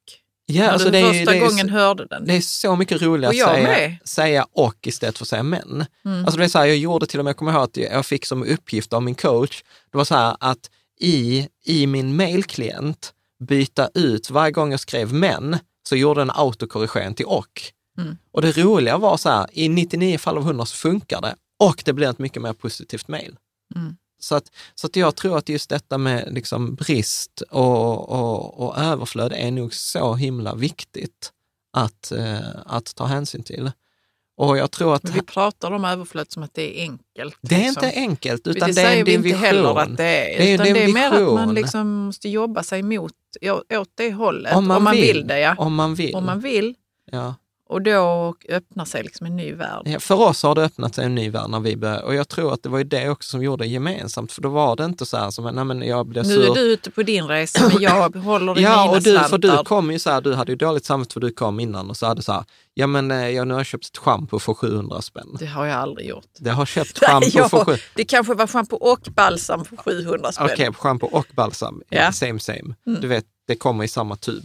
Ja, När alltså du det är, första det, är, ju gången så- hörde den. det är så mycket roligare att säga, med. säga och istället för att säga men. Mm. Alltså det är så här, jag gjorde till och med, jag kommer ihåg att jag fick som uppgift av min coach, det var så här att i, i min mailklient byta ut, varje gång jag skrev men, så gjorde den autokorrigering till och. Mm. Och det roliga var så här, i 99 fall av 100 så funkar det och det blir ett mycket mer positivt mail. Mm. Så, att, så att jag tror att just detta med liksom brist och, och, och överflöd är nog så himla viktigt att, eh, att ta hänsyn till. Och jag tror att Men vi pratar om överflöd som att det är enkelt. det är liksom. inte enkelt, det utan det, säger är en vi division. inte heller att det är. Det är- det är det är mer att man liksom måste jobba sig mot, åt det hållet. Om man vill. vill det, ja. Om man vill. Om man vill. ja. Och då öppnar sig liksom en ny värld. Ja, för oss har det öppnat sig en ny värld när vi började, och jag tror att det var ju det också som gjorde det gemensamt, för då var det inte så här som, nej men jag blev Nu sur. är du ute på din resa, men jag *coughs* håller i Ja, mina och du, för du slantar. kom ju så här, du hade ju dåligt samvete för du kom innan och så hade så här, ja men eh, jag, nu har jag köpt ett schampo för 700 spänn. Det har jag aldrig gjort. Det har köpt *laughs* schampo jag- för 700 Det kanske var schampo och balsam för 700 spänn. Okej, schampo och balsam, Ja. same same. Mm. Du vet, det kommer i samma tub.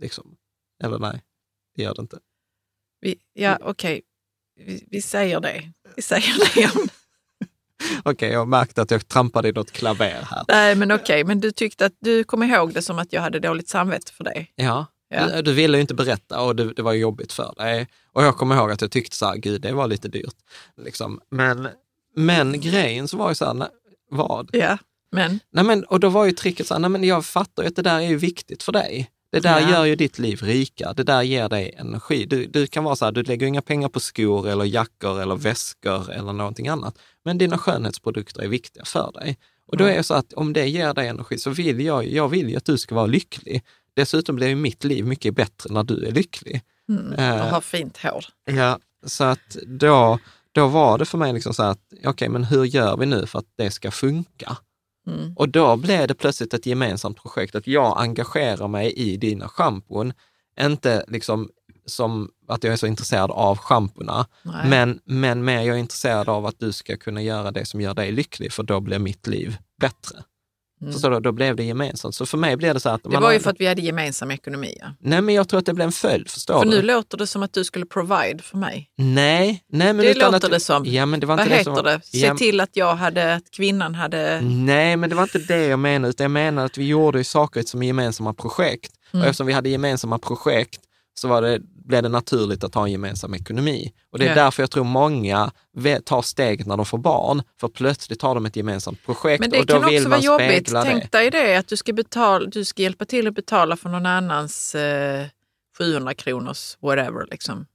Liksom. Eller nej, det gör det inte. Vi, ja, okej. Vi, vi säger det. Vi säger det. *laughs* Okej, jag märkte att jag trampade i något klaver här. Nej, men okej. Men du tyckte att du kom ihåg det som att jag hade dåligt samvete för det. Ja, Ja. Du, du ville ju inte berätta och det, det var jobbigt för dig. Och jag kommer ihåg att jag tyckte så här, gud det var lite dyrt. Liksom. Men, men grejen så var ju så här, vad? Ja, men Nej, men, och då var ju tricket så här, nej men jag fattar ju att det där är ju viktigt för dig. Det där Ja. gör ju ditt liv rika, det där ger dig energi. Du, du kan vara så här, du lägger inga pengar på skor eller jackor eller väskor eller någonting annat. Men dina skönhetsprodukter är viktiga för dig. Och då är det så att om det ger dig energi så vill jag, jag vill ju att du ska vara lycklig. Dessutom blir ju mitt liv mycket bättre när du är lycklig. mm, Eh. jag har fint hår. Ja, så att då, då var det för mig liksom så att, okej, men hur gör vi nu för att det ska funka? Mm. Och då blev det plötsligt ett gemensamt projekt, att jag engagerar mig i dina schampon. Inte liksom som att jag är så intresserad av schampona, Nej. men, men mer jag är intresserad av att du ska kunna göra det som gör dig lycklig, för då blir mitt liv bättre. Mm. Så då, då blev det gemensamt. Så för mig blev det så att... Det var har- ju för att vi hade gemensam ekonomi. Ja. Nej, men jag tror att det blev en följd, förstår För du? nu låter det som att du skulle provide för mig. Nej, nej men Det låter att, det som. Ja, men det var Vad inte det heter som, det? Se Ja, till att jag hade, att kvinnan hade... Nej, men det var inte det jag menade, utan jag menade att vi gjorde saker som gemensamma projekt. Mm. Och eftersom vi hade gemensamma projekt så var det, blev det naturligt att ha en gemensam ekonomi. Och det är Ja. därför jag tror många tar steget när de får barn, för plötsligt har de ett gemensamt projekt Men det och då kan vill också man vara jobbigt. spegla det. Tänk dig det, att du ska, betala, du ska hjälpa till att betala för någon annans eh, 700 kronors whatever. Liksom.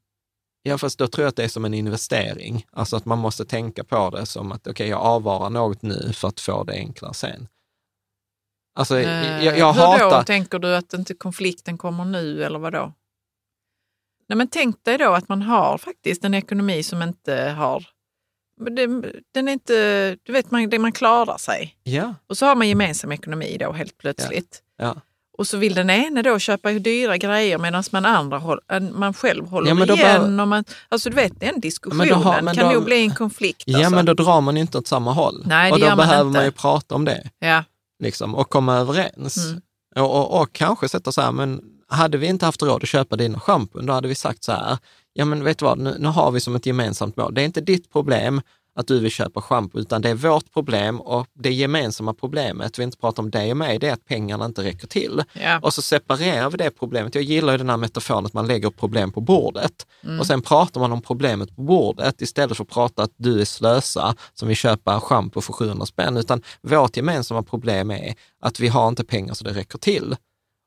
Ja, fast då tror jag att det är som en investering. Alltså att man måste tänka på det som att okej, jag avvarar något nu för att få det enklare sen. Alltså, Eh, jag, jag hur då? hatar... Tänker du att inte konflikten kommer nu eller vad då? Nej, men tänk dig då att man har faktiskt en ekonomi som inte har... Den är inte... Du vet, man, man klarar sig. Ja, Och så har man gemensam ekonomi då helt plötsligt. ja. Och så vill den ene då köpa dyra grejer medan man, andra håll, man själv håller Ja, men då igen. behöver- Och man, alltså du vet, den diskussionen då har- kan då- nog bli en konflikt. ja alltså. men då drar man ju inte åt samma håll. Nej, och då man behöver inte. man ju prata om det. ja. liksom, och komma överens. Mm. Och, och, och kanske sätta så här, men hade vi inte haft råd att köpa dina schampon, då hade vi sagt så här, ja men vet du vad, nu, nu har vi som ett gemensamt mål. Det är inte ditt problem att du vill köpa schampo, utan det är vårt problem och det gemensamma problemet, vi inte pratar om dig och mig, det är att pengarna inte räcker till. Ja. Och så separerar vi det problemet. Jag gillar ju den här metaforen att man lägger problem på bordet Mm. och sen pratar man om problemet på bordet istället för att prata att du är slösa som vill köpa schampo för 700 spänn, utan vårt gemensamma problem är att vi har inte pengar så det räcker till.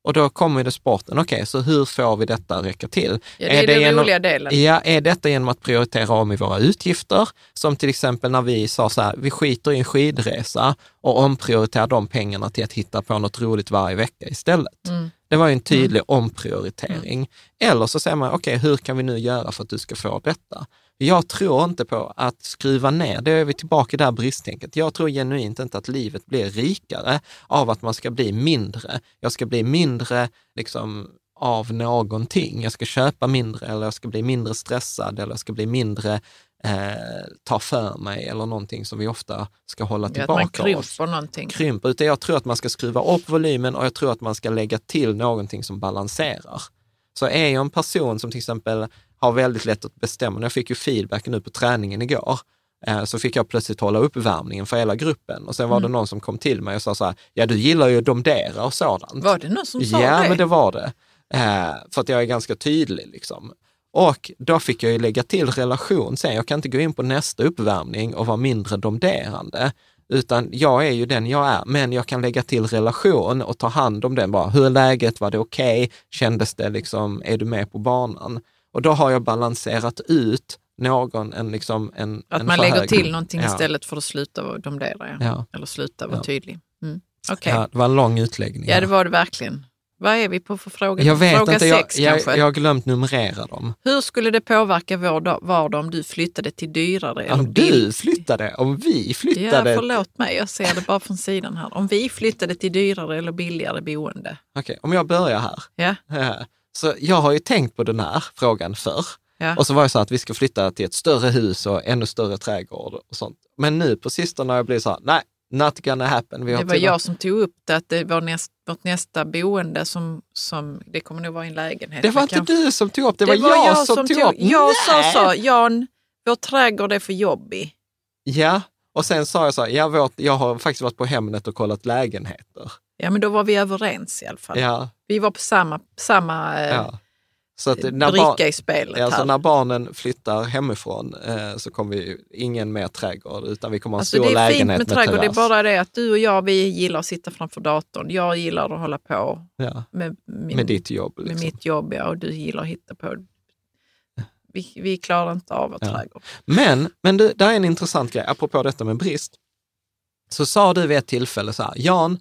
Och då kommer det sporten, okej, så hur får vi detta att räcka till? Ja, det är, den genom- roliga delen. Ja, är detta genom att prioritera om i våra utgifter? Som till exempel när vi sa så här, vi skiter i en skidresa och omprioriterar de pengarna till att hitta på något roligt varje vecka istället. Mm. Det var ju en tydlig omprioritering. Eller så säger man, okej, hur kan vi nu göra för att du ska få detta? Jag tror inte på att skruva ner, det är vi tillbaka i det här bristtänket. Jag tror genuint inte att livet blir rikare av att man ska bli mindre. Jag ska bli mindre liksom, av någonting. Jag ska köpa mindre eller jag ska bli mindre stressad eller jag ska bli mindre eh, ta för mig eller någonting som vi ofta ska hålla Ja, att man tillbaka oss krymper någonting. krymper, utan jag tror att man ska skruva upp volymen och jag tror att man ska lägga till någonting som balanserar. Så är jag en person som till exempel har väldigt lätt att bestämma, jag fick ju feedback nu på träningen igår, eh, så fick jag plötsligt hålla uppvärmningen för hela gruppen och sen var det någon som kom till mig och sa så här, ja du gillar ju domdera och sådant. Var det någon som sa Ja, det? men det var det. Eh, för att jag är ganska tydlig liksom. Och då fick jag ju lägga till relation sen. Jag kan inte gå in på nästa uppvärmning och vara mindre domderande, utan jag är ju den jag är, men jag kan lägga till relation och ta hand om den bara. Hur är läget? Var det okej? Kändes det liksom, är du med på banan? Och då har jag balanserat ut någon, en liksom en Att en man lägger hög- till någonting Ja. istället för att sluta vara domdera. Ja. Ja. Eller sluta vara Ja. tydlig. Mm. Okej, Ja, det var en lång utläggning. ja det var det verkligen. Vad är vi på för fråga? jag vet fråga inte, jag, sex jag, kanske? jag har glömt numrera dem. Hur skulle det påverka vår dag- vardag om du flyttade till dyrare Om du flyttade, om vi Ja, flyttade. förlåt mig, jag ser det bara från sidan här. Om vi flyttade till dyrare eller billigare boende. Okej, om jag börjar här. Ja, *laughs* Så jag har ju tänkt på den här frågan förr. ja. Och så var det så att vi ska flytta till ett större hus och ännu större trädgård och sånt. Men nu på sistone har jag blivit så här, nej, not gonna happen. Vi har Det var jag som tog upp det, att det var näst, vårt nästa boende som, som, det kommer nog vara en lägenhet. Det var inte kanske- du som tog upp, det, var, jag, som tog upp. Jag sa så, Jan, vår trädgård är för jobbig. Ja, och sen sa jag så här, ja, vårt, jag har faktiskt varit på Hemnet och kollat lägenheter. Ja, men då var vi överens i alla fall. Ja, Vi var på samma, samma eh, ja. Så att när, bricka i spelet ja, så här. när barnen flyttar hemifrån eh, så kommer vi ingen mer trädgård utan vi kommer ha en Alltså stor det är fint lägenhet med trädgård, det är bara det att du och jag, vi gillar att sitta framför datorn. Jag gillar att hålla på ja, med, min, med ditt jobb. med Liksom. mitt jobb, ja, och du gillar att hitta på. Vi, vi klarar inte av vår Ja. trädgård. Men, men det där är en intressant grej, apropå detta med brist. Så sa du vid ett tillfälle så här, Jan,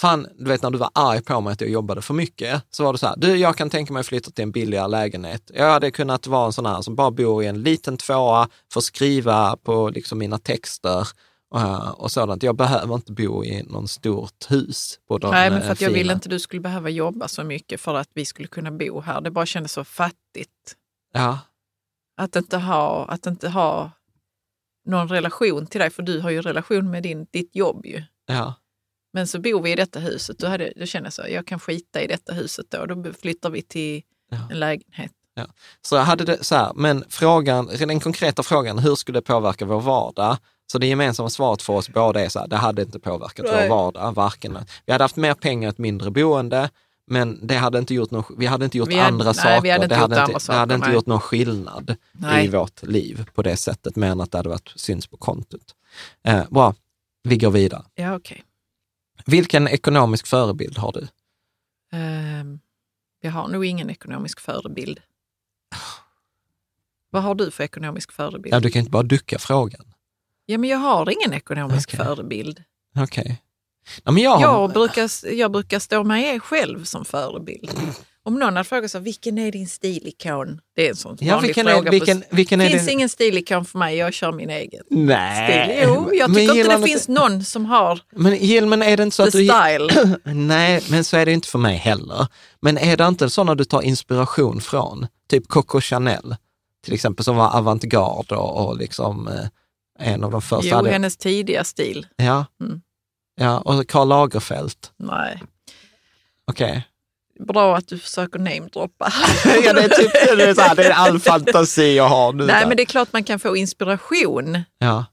fan, du vet när du var arg på mig att jag jobbade för mycket, så var det så här, du, jag kan tänka mig att flytta till en billigare lägenhet. Jag hade kunnat vara en sån här som bara bor i en liten tvåa, får skriva på liksom mina texter eh, och sådant. Jag behöver inte bo i någon stort hus. På de, Nej, men eh, för att jag ville inte du skulle behöva jobba så mycket för att vi skulle kunna bo här. Det bara kändes så fattigt. Ja, Att inte ha, att inte ha någon relation till dig, för du har ju relation med din, ditt jobb ju. ja. Men så bor vi i detta huset. Då, hade, då kände jag så, jag kan skita i detta huset då. Då flyttar vi till Ja. en lägenhet. Så jag hade det så här, men frågan, den konkreta frågan, hur skulle det påverka vår vardag? Så det gemensamma svaret för oss båda är så här, det hade inte påverkat Nej. vår vardag, varken. Vi hade haft mer pengar, ett mindre boende, men det hade inte gjort någon, vi hade inte gjort hade- andra nej, saker. vi hade inte det gjort hade inte, saker, det hade inte nej. gjort någon skillnad Nej. i vårt liv på det sättet, mer än att det hade varit syns på kontot. Eh, bra, vi går vidare. Ja, okej. Vilken ekonomisk förebild har du? Ehm, jag har nog ingen ekonomisk förebild. Vad har du för ekonomisk förebild? Ja, du kan inte bara ducka frågan. Ja, men jag har ingen ekonomisk Okej. förebild. Okej. Ja, men jag, Jag brukar, jag brukar stå mig själv som förebild. Om någon hade frågat så, vilken är din stilikon? Det är en sån Ja, vanlig vilken fråga. är, vilken, vilken är finns din... ingen stilikon för mig, jag kör min egen Nej. stil. Jo, jag Men tycker inte det finns någon som har Men Jill, men är det inte så the att du... style. *clears throat* Nej, men så är det inte för mig heller. Men är det inte sådana du tar inspiration från? Typ Coco Chanel, till exempel, som var avantgarde och, och liksom eh, en av de första. Jo, hade- hennes tidiga stil. Ja. Mm. ja, och Karl Lagerfeld. Nej. Okej. Bra att du försöker namedroppa. *laughs* ja, det är typ det är, så här, det är all fantasi jag har nu. Nej, där. men det är klart man kan få inspiration ja.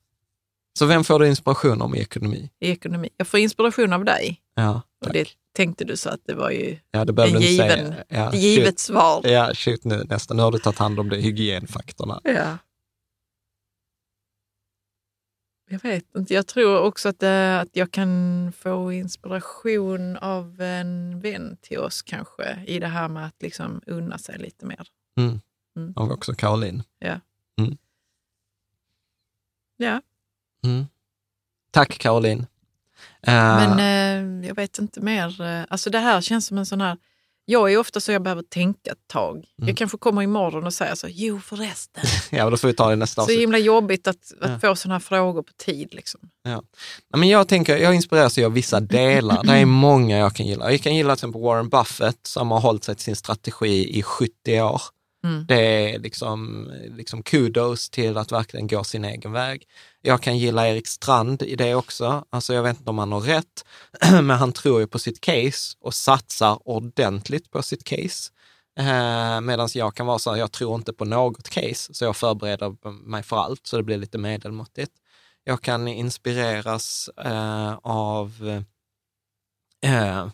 Så vem får du inspiration om i ekonomi? i ekonomi. Jag får inspiration av dig. Ja, Och det tänkte du så att det var ju ja det en given. Ja, givet svar. Ja, shoot nu nästan. Nu har du tagit hand om det, hygienfaktorna. Ja. Jag vet inte, jag tror också att, det, att jag kan få inspiration av en vän till oss kanske i det här med att liksom unna sig lite mer. Mm. Mm. Och också Caroline. Ja. Mm. Ja, Mm. Tack Caroline. Eh, men eh, jag vet inte mer. Alltså det här känns som en sån här... Jag är ofta så jag behöver tänka ett tag. Mm. Jag kanske kommer imorgon och säger så, jo förresten. *laughs* ja, då får vi ta det nästa Så avsnitt. himla jobbigt att, att Ja. få såna här frågor på tid. Liksom. Ja. Men jag tänker, jag inspireras av vissa delar. Det är många jag kan gilla. Jag kan gilla till exempel Warren Buffett som har hållit sig till sin strategi i 70 år. Mm. Det är liksom, liksom kudos till att verkligen gå sin egen väg. Jag kan gilla Erik Strand i det också. Alltså jag vet inte om han har rätt, *clears throat* men han tror ju på sitt case och satsar ordentligt på sitt case. Eh, Medan jag kan vara så här, jag tror inte på något case, så jag förbereder mig för allt, så det blir lite medelmåttigt. Jag kan inspireras eh, av eh,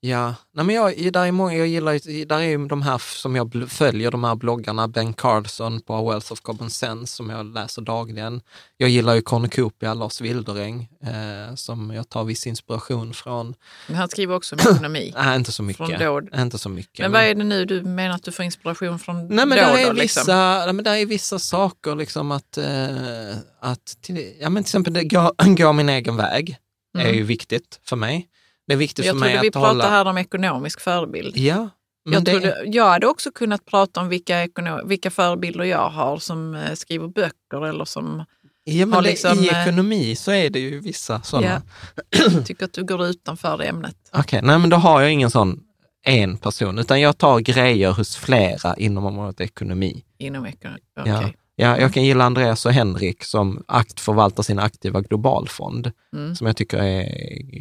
Ja, nej men jag, där är många, jag gillar, där är ju de här som jag följer, de här bloggarna, Ben Carlson på Wealth of Common Sense som jag läser dagligen. Jag gillar ju Cornucopia, Lars Wildereng, eh, som jag tar viss inspiration från. Men han skriver också om ekonomi. *clears throat* Nej, inte så mycket. Från Inte så mycket. Men vad är det nu du menar att du får inspiration från Nej, men där är, då? vissa, Liksom? nej, men där är vissa saker, liksom att, eh, att till, ja, men till exempel det, gå, *clears throat* gå min egen väg är Mm. ju viktigt för mig. Det är viktigt Jag för mig trodde vi att pratade hålla... här om ekonomisk förebild. Ja, men Jag, det, trodde, jag hade också kunnat prata om vilka, ekono, vilka förebilder jag har som eh, skriver böcker eller som ja, men har det, liksom, i eh, ekonomi så är det ju vissa sådana. Ja. *clears throat* tycker att du går utanför ämnet. Okej, nej men då har jag ingen sån en person, utan jag tar grejer hos flera inom området ekonomi. Inom ekonomi. Okej. Ja, jag kan gilla Andreas och Henrik som akt förvaltar sin aktiva globalfond, Mm. som jag tycker är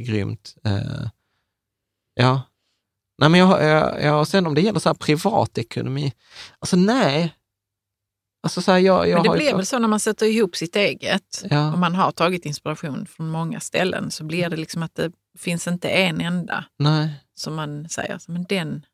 grymt. Eh, ja. Nej, men jag, jag, jag, sen om det gäller så här privatekonomi, alltså nej. Alltså så här, jag, jag Men det har blir väl så när man sätter ihop sitt eget Ja. och man har tagit inspiration från många ställen så blir det liksom att det finns inte en enda Nej. som man säger, men den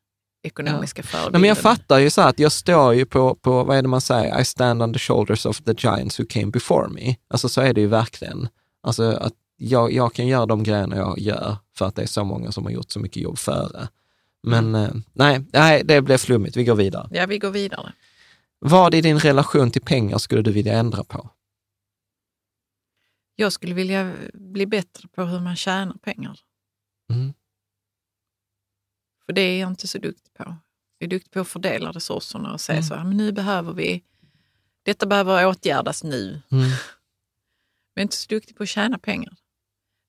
ekonomiska förebilden. Nej, men jag fattar ju så att jag står ju på, på, vad är det man säger, I stand on the shoulders of the giants who came before me. Alltså så är det ju verkligen. Alltså att jag, jag kan göra de grejerna jag gör för att det är så många som har gjort så mycket jobb före. Men eh, nej, nej, det blev flummigt. Vi går vidare. Ja, vi går vidare. Vad i din relation till pengar skulle du vilja ändra på? Jag skulle vilja bli bättre på hur man tjänar pengar. Mm. För det är jag inte så duktig på. Jag är duktig på att fördela resurserna och säga Mm. så här, men nu behöver vi, detta behöver åtgärdas nu. Mm. Men jag är inte så duktig på att tjäna pengar.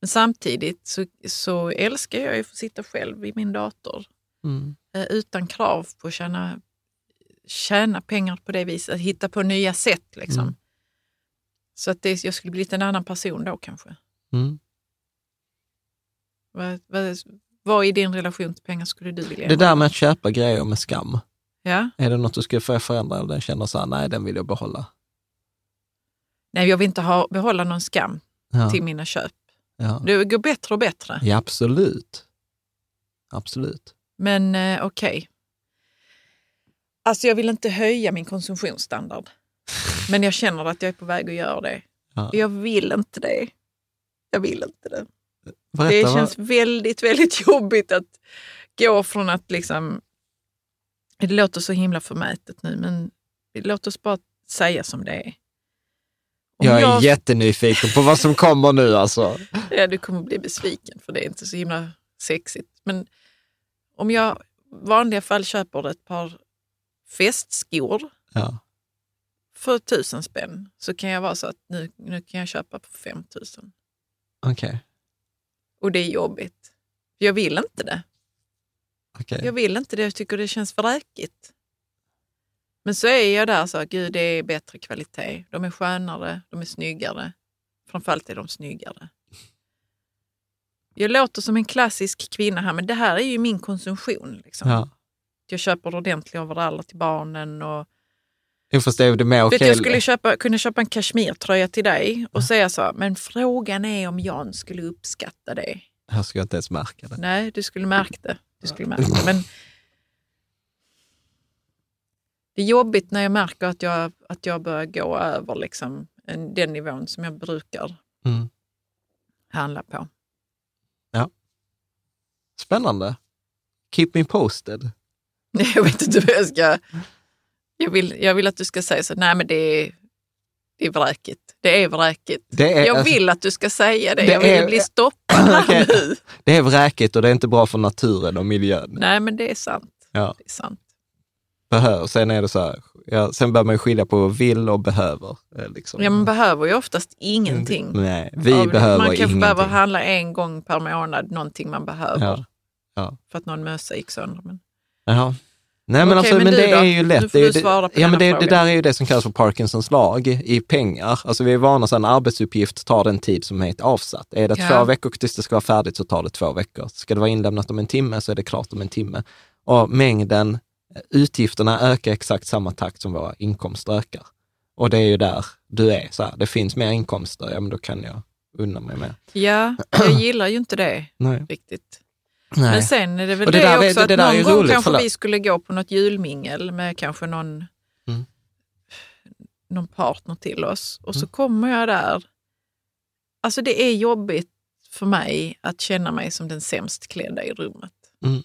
Men samtidigt så, så älskar jag ju att få sitta själv vid min dator Mm. eh, utan krav på att tjäna, tjäna pengar på det viset, att hitta på nya sätt. Liksom. Mm. Så att det, jag skulle blivit en annan person då kanske. Mm. Vad, vad, vad i din relation till pengar skulle du vilja Det där med att köpa grejer med skam, Ja? är det något du skulle få förändra eller den känner så här, nej den vill jag behålla? Nej, jag vill inte ha, behålla någon skam Ja, till mina köp. ja. Det går bättre och bättre. ja absolut. Absolut. Men eh, okej. Alltså jag vill inte höja min konsumtionsstandard. *laughs* Men jag känner att jag är på väg att göra det. Ja. Jag vill inte det. Jag vill inte det. Berätta, Det vad- känns väldigt, väldigt *laughs* jobbigt att gå från att liksom... Det låter så himla förmätet nu, men låt oss bara säga som det är. Om Jag är jättenyfiken på vad som kommer nu alltså. *laughs* Ja, du kommer bli besviken för det är inte så himla sexigt. Men om jag vanliga fall köper ett par festskor Ja. för tusen spänn så kan jag vara så att nu, nu kan jag köpa för fem tusen. Okej. Och det är jobbigt. Jag vill inte det. okej. Jag vill inte det. Jag tycker det känns vräkigt. Men så är jag där så att gud, det är bättre kvalitet. De är skönare, de är snyggare. Framförallt är de snyggare. Jag låter som en klassisk kvinna här, men det här är ju min konsumtion. Liksom. Ja. Jag köper ordentliga overaller till barnen. Och, Jo, fast det är det mer okej. jag skulle köpa, kunna köpa en kashmirtröja till dig och säga så, men frågan är om Jan skulle uppskatta det. Här ska jag inte ens märka det. Nej, du skulle märka det. Du skulle märka det. Men det är jobbigt när jag märker att jag, att jag börjar gå över liksom, en, den nivån som jag brukar Mm. handla på. Spännande. Keep me posted. *laughs* Jag vet inte vad jag ska... Jag vill, jag vill att du ska säga så, nej men det är, det är vräkigt. Det är vräkigt. Det är, Jag alltså, vill att du ska säga det. det Jag vill är- bli stoppad *clears throat* nu. det är vräkigt och det är inte bra för naturen och miljön. Nej men det är sant. Ja. Det är sant. Behöver. Sen är det så här, ja, sen bör man skilja på vill och behöver. eh, Liksom. Ja, man behöver ju oftast ingenting. Nej, vi av behöver Man kanske behöver handla en gång per månad, någonting man behöver. Ja. Ja. För att någon mössa gick sönder. Men... Jaha. Nej men Okej, alltså, men det då? är ju lätt. Det, ja, men det, det där är ju det som kallas för Parkinsons lag i pengar. Alltså vi är vana att en arbetsuppgift tar den tid som är ett avsatt. Är det Ja. två veckor tills det ska vara färdigt så tar det två veckor. Ska det vara inlämnat om en timme så är det klart om en timme. Och mängden, eh, utgifterna ökar exakt samma takt som våra inkomster ökar. Och det är ju där du är. Så här, det finns mer inkomster, ja men då kan jag unna mig mer. Ja, jag gillar ju inte det *clears throat* Nej. riktigt. Nej. Men sen är det väl Och det det, där är- också det att någon gång roligt, kanske förlåt. vi skulle gå på något julmingel med kanske någon, Mm. någon partner till oss. Och så Mm. kommer jag där. Alltså det är jobbigt för mig att känna mig som den sämst klädda i rummet. Mm.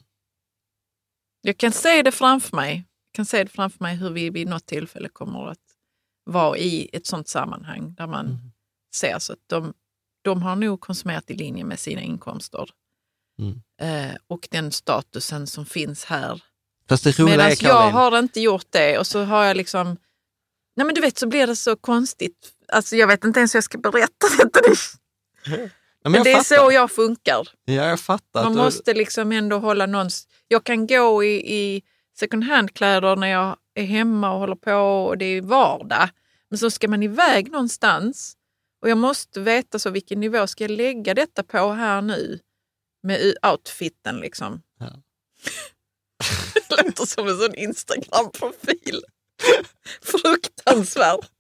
Jag kan se det framför mig. Jag kan se det framför mig hur vi vid något tillfälle kommer att vara i ett sånt sammanhang där man Mm. ser så att de, de har nog konsumerat i linje med sina inkomster Mm. eh, och den statusen som finns här. Fast det roliga Medan är jag har inte gjort det och så har jag liksom... Nej men du vet så blir det så konstigt. Alltså jag vet inte ens hur jag ska berätta detta. *laughs* Men jag det är fattar. så jag funkar. Ja, jag fattar. Man du- måste liksom ändå hålla någons... Jag kan gå i, i second hand-kläder när jag är hemma och håller på och det är vardag. Men så ska man iväg någonstans och jag måste veta så vilken nivå ska jag lägga detta på här nu med outfiten liksom. Ja. det *laughs* låter som en sån Instagram-profil. *laughs* Fruktansvärt.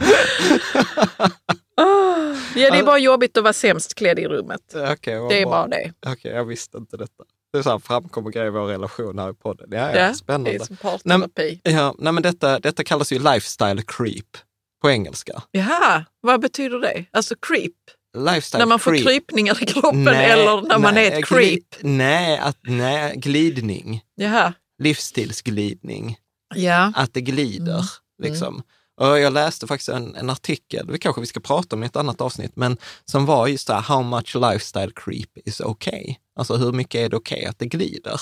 *laughs* Ah, ja, det är bara jobbigt att vara sämst klädd i rummet. Vad Det är bra. bara det. Okej, jag visste inte detta. Det är så här framkommer grejer i vår relation här i podden. Ja, ja, Ja, det spännande. är som parterapi. Ja, nej, men detta, detta kallas ju lifestyle creep på engelska. Jaha, vad betyder det? Alltså creep? Lifestyle När man får creep. krypningar i kroppen Nej, eller när man nej, är ett creep? Nej, att, nej, glidning. Jaha. Livsstilsglidning. Ja. Att det glider. Liksom. Och jag läste faktiskt en, en artikel, det kanske vi ska prata om i ett annat avsnitt, men som var just där, how much lifestyle creep is okay? Alltså hur mycket är det okej att det glider?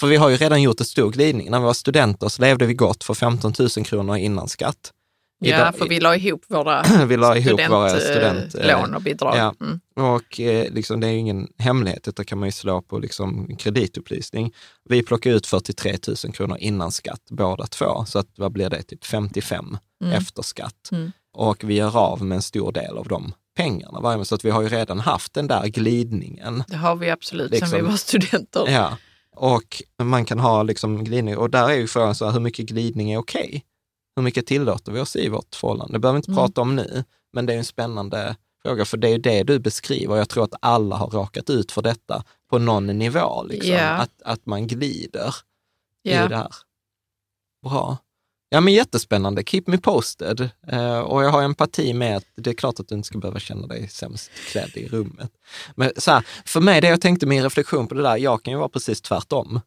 För vi har ju redan gjort en stor glidning. När vi var studenter så levde vi gott för 15 000 kronor innan skatt. Ja, Idag- för vi la ihop våra *clears throat* vi la ihop våra student, student... eh, lån och bidrag. ja. Mm. Och eh, liksom, det är ju ingen hemlighet, utan kan man ju slå på liksom, kreditupplysning. Vi plockar ut 43 000 kronor innan skatt båda två, så att, vad blir det? Typ 55 efter skatt. Mm. Och vi gör av med en stor del av de pengarna. varje månad. Så att vi har ju redan haft den där glidningen. Det har vi absolut Liksom- sen vi var studenter. Ja. Och man kan ha liksom glidning, och där är ju frågan så här, hur mycket glidning är okej? Hur mycket tillåter vi oss i vårt förhållande? Det behöver vi inte Mm. prata om nu, men det är en spännande fråga, för det är ju det du beskriver. Jag tror att alla har rakat ut för detta på någon nivå, liksom. Ja. att, att man glider i Ja. det här. Bra. Ja, men jättespännande. Keep me posted. Eh, och jag har empati med att det är klart att du inte ska behöva känna dig sämst klädd i rummet. Men så här, för mig, det jag tänkte min reflektion på det där, jag kan ju vara precis tvärtom.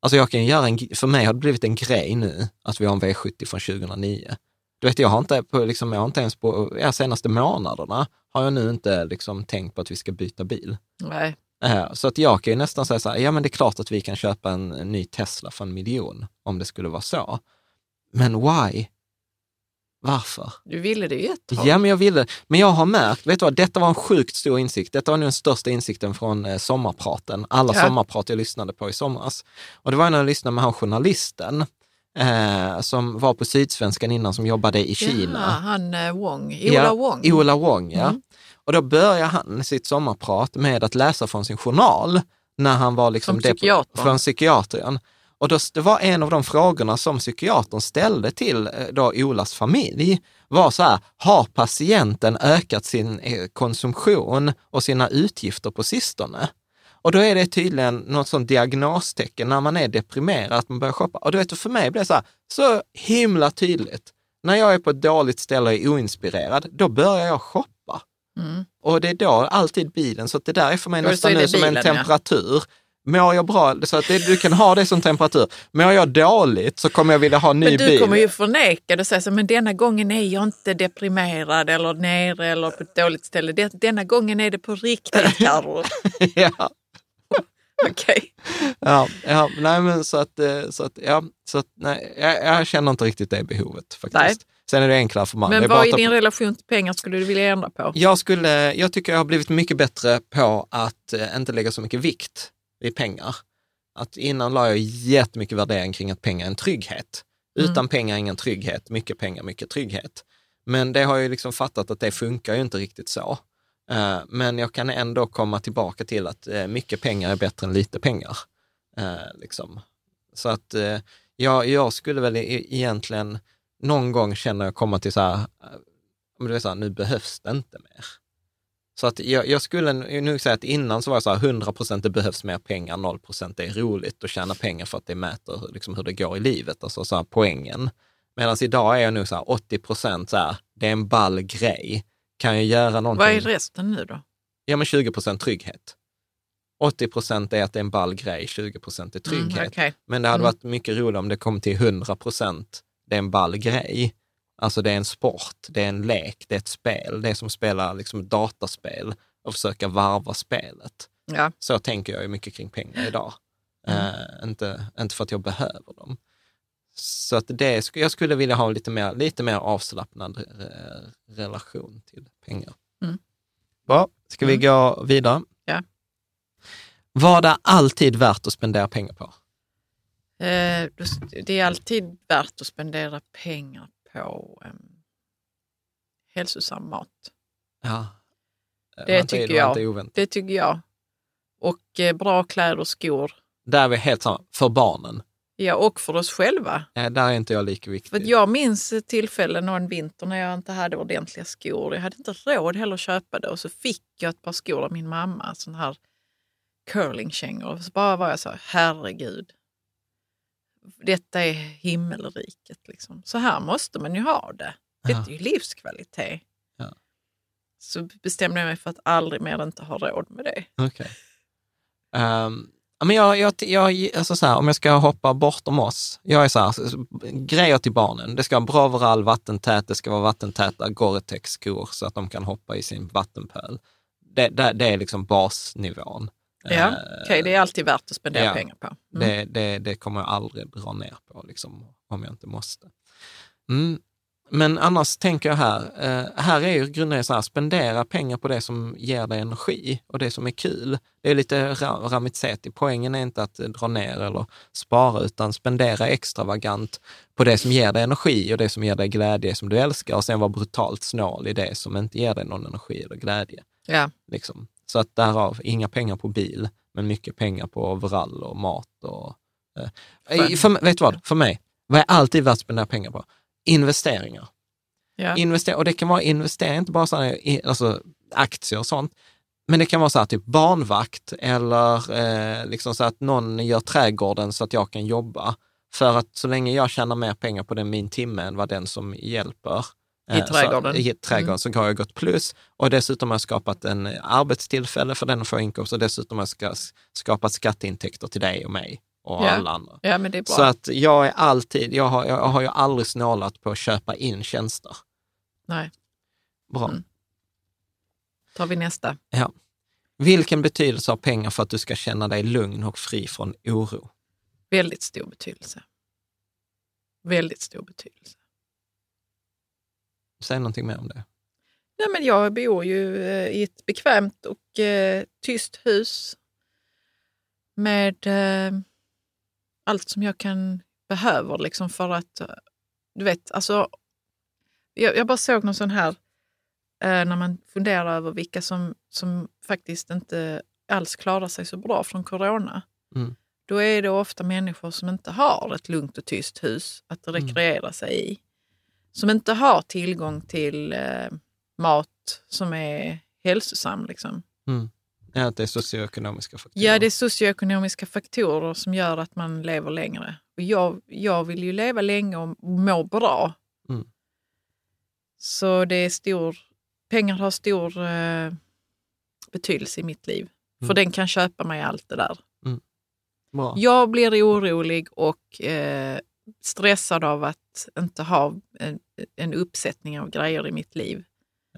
Alltså jag kan göra en, för mig har det blivit en grej nu att vi har en V70 från 2009. Du vet, jag har inte, på, liksom, jag har inte ens på ja, senaste månaderna har jag nu inte liksom tänkt på att vi ska byta bil. Nej. Eh, Så att jag kan ju nästan säga så här, ja men det är klart att vi kan köpa en, en ny Tesla för en miljon, om det skulle vara så. Men why? Varför? Du ville det ju ett tag. Ja, men jag ville. Men jag har märkt, vet du vad, detta var en sjukt stor insikt. Detta var nog den största insikten från eh, sommarpraten, alla Ja. sommarprat jag lyssnade på i somras. Och det var när jag lyssnade med han journalisten eh, som var på Sydsvenskan innan, som jobbade i Kina. Ja, han eh, Wong, Ola ja, Wong. Ola Wong, ja. Mm. Och då börjar han sitt sommarprat med att läsa från sin journal när han var liksom Från psykiatern. Från psykiatern. Och då, det var en av de frågorna som psykiatern ställde till eh, då Olas familj, var så här, har patienten ökat sin eh, konsumtion och sina utgifter på sistone? Och då är det tydligen något sånt diagnostecken när man är deprimerad, att man börjar shoppa. Och du vet, för mig blir det så här, så himla tydligt. När jag är på ett dåligt ställe och är oinspirerad, då börjar jag shoppa. Mm. Och det är då alltid bilen, så det där är för mig nästan nu som en bilen, ja. Mår jag bra, så att det, du kan ha det som temperatur. Mår jag dåligt så kommer jag vilja ha en ny Men du bil. kommer ju förneka det och säga så, men denna gången är jag inte deprimerad eller nere eller på ett dåligt ställe. Det- Denna gången är det på riktigt, *laughs* Carro. ja, *laughs* Okej. ja, ja, nej men så att, eh, så att, ja, så att, nej, jag, jag känner inte riktigt det behovet faktiskt. Nej. Sen är det enklare för är Men vad i din på- relation till pengar skulle du vilja ändra på? Jag, skulle, jag tycker jag har blivit mycket bättre på att eh, inte lägga så mycket vikt vid pengar. Att innan la jag jättemycket värdering kring att pengar är en trygghet. Utan pengar ingen trygghet, mycket pengar, mycket trygghet. Men det har jag liksom fattat att det funkar ju inte riktigt så. Eh, Men jag kan ändå komma tillbaka till att eh, mycket pengar är bättre än lite pengar. Eh, Liksom. Så att jag, jag skulle väl e- egentligen någon gång känna jag komma till så här, men du vet så här, nu behövs det inte mer. Så att jag, jag skulle nog säga att innan så var jag så här, 100 procent det behövs mer pengar, 0 procent det är roligt att tjäna pengar för att det mäter liksom hur det går i livet, alltså så här, poängen. Medan idag är jag nog så här 80 procent så här, det är en ball grej. Kan jag göra någonting? Vad är resten nu då? Ja, men 20 procent trygghet. 80 procent är att det är en ball grej, 20 procent är trygghet. Mm, okej. Men det hade Mm. varit mycket roligare om det kom till 100 procent, det är en ball grej. Alltså det är en sport, det är en lek, det är ett spel. Det är som att spela liksom ett dataspel och försöka varva spelet. Ja. Så tänker jag ju mycket kring pengar idag. Mm. Eh, inte, inte för att jag behöver dem. Så att det, jag skulle vilja ha lite mer, lite mer avslappnad eh, relation till pengar. Mm. Bra, ska vi Mm. gå vidare? Ja. Vad är alltid värt att spendera pengar på? Eh, Det är alltid värt att spendera pengar på um, hälsosam mat. Ja. Det inte- tycker jag. Det tycker jag. Och eh, bra kläder och skor. Där är vi helt samma. För barnen. Ja, och för oss själva. Eh, där är inte jag lika viktig. För jag minns ett tillfälle någon vinter när jag inte hade ordentliga skor. Jag hade inte råd heller att köpa det och så fick jag ett par skor av min mamma, sån här curlingkängor. Och så bara var jag så här, herregud. Detta är himmelriket. Liksom. Så här måste man ju ha det. Detta är ju livskvalitet. Ja. Så bestämde jag mig för att aldrig mer inte ha råd med det. Okej. Ehm, ja, men jag, jag, jag, alltså så här, om jag ska hoppa bortom oss, jag är så här, grejer till barnen. Det ska vara bra overall, vattentät, det ska vara vattentäta Gore-Tex-skor så att de kan hoppa i sin vattenpöl. Det, det, det är liksom basnivån. Ja, Eh, okej, det är alltid värt att spendera ja. pengar på. Mm. Det, det, det kommer jag aldrig dra ner på, liksom, om jag inte måste. Mm. Men annars tänker jag här, eh, här är ju grunden så här, spendera pengar på det som ger dig energi och det som är kul. Det är lite ra- Ramizeti, poängen är inte att eh, dra ner eller spara, utan spendera extravagant på det som ger dig energi och det som ger dig glädje som du älskar och sen vara brutalt snål i det som inte ger dig någon energi eller glädje. Ja. Liksom. Så att därav, inga pengar på bil, men mycket pengar på overall och mat. Och, eh. För, vet du vad, för mig, vad är alltid värt att spendera pengar på? Investeringar. Ja. Invester och det kan vara investeringar, inte bara så här, i- alltså, aktier och sånt, men det kan vara så här, typ barnvakt eller eh, liksom så att någon gör trädgården så att jag kan jobba. För att så länge jag tjänar mer pengar på den min timme än vad den som hjälper I eh, trädgården. Så, I trädgården Mm. så har jag gått plus och dessutom har jag skapat en arbetstillfälle för den att få inkomst och dessutom har jag ska, skapat skatteintäkter till dig och mig och Ja. alla andra. ja, men det är bra. Så att jag är alltid, jag har, jag har ju aldrig snålat på att köpa in tjänster. Nej, Bra. Mm. tar vi nästa. Ja. Vilken betydelse har pengar för att du ska känna dig lugn och fri från oro? Väldigt stor betydelse. Väldigt stor betydelse. Säg någonting mer om det. Nej, men jag bor ju eh, i ett bekvämt och eh, tyst hus med eh, allt som jag kan behöver liksom för att, du vet, alltså, jag, jag bara såg någon sån här, eh, när man funderar över vilka som, som faktiskt inte alls klarar sig så bra från corona. Mm. Då är det ofta människor som inte har ett lugnt och tyst hus att Mm. rekreera sig i. Som inte har tillgång till eh, mat som är hälsosam. Liksom. Mm. Ja, att det är socioekonomiska faktorer. Ja, det är socioekonomiska faktorer som gör att man lever längre. Och jag, jag vill ju leva länge och må bra. Mm. Så det är stor, pengar har stor eh, betydelse i mitt liv. För Mm. den kan köpa mig allt det där. Bra. Jag blir orolig och eh, stressad av att inte ha en, en uppsättning av grejer i mitt liv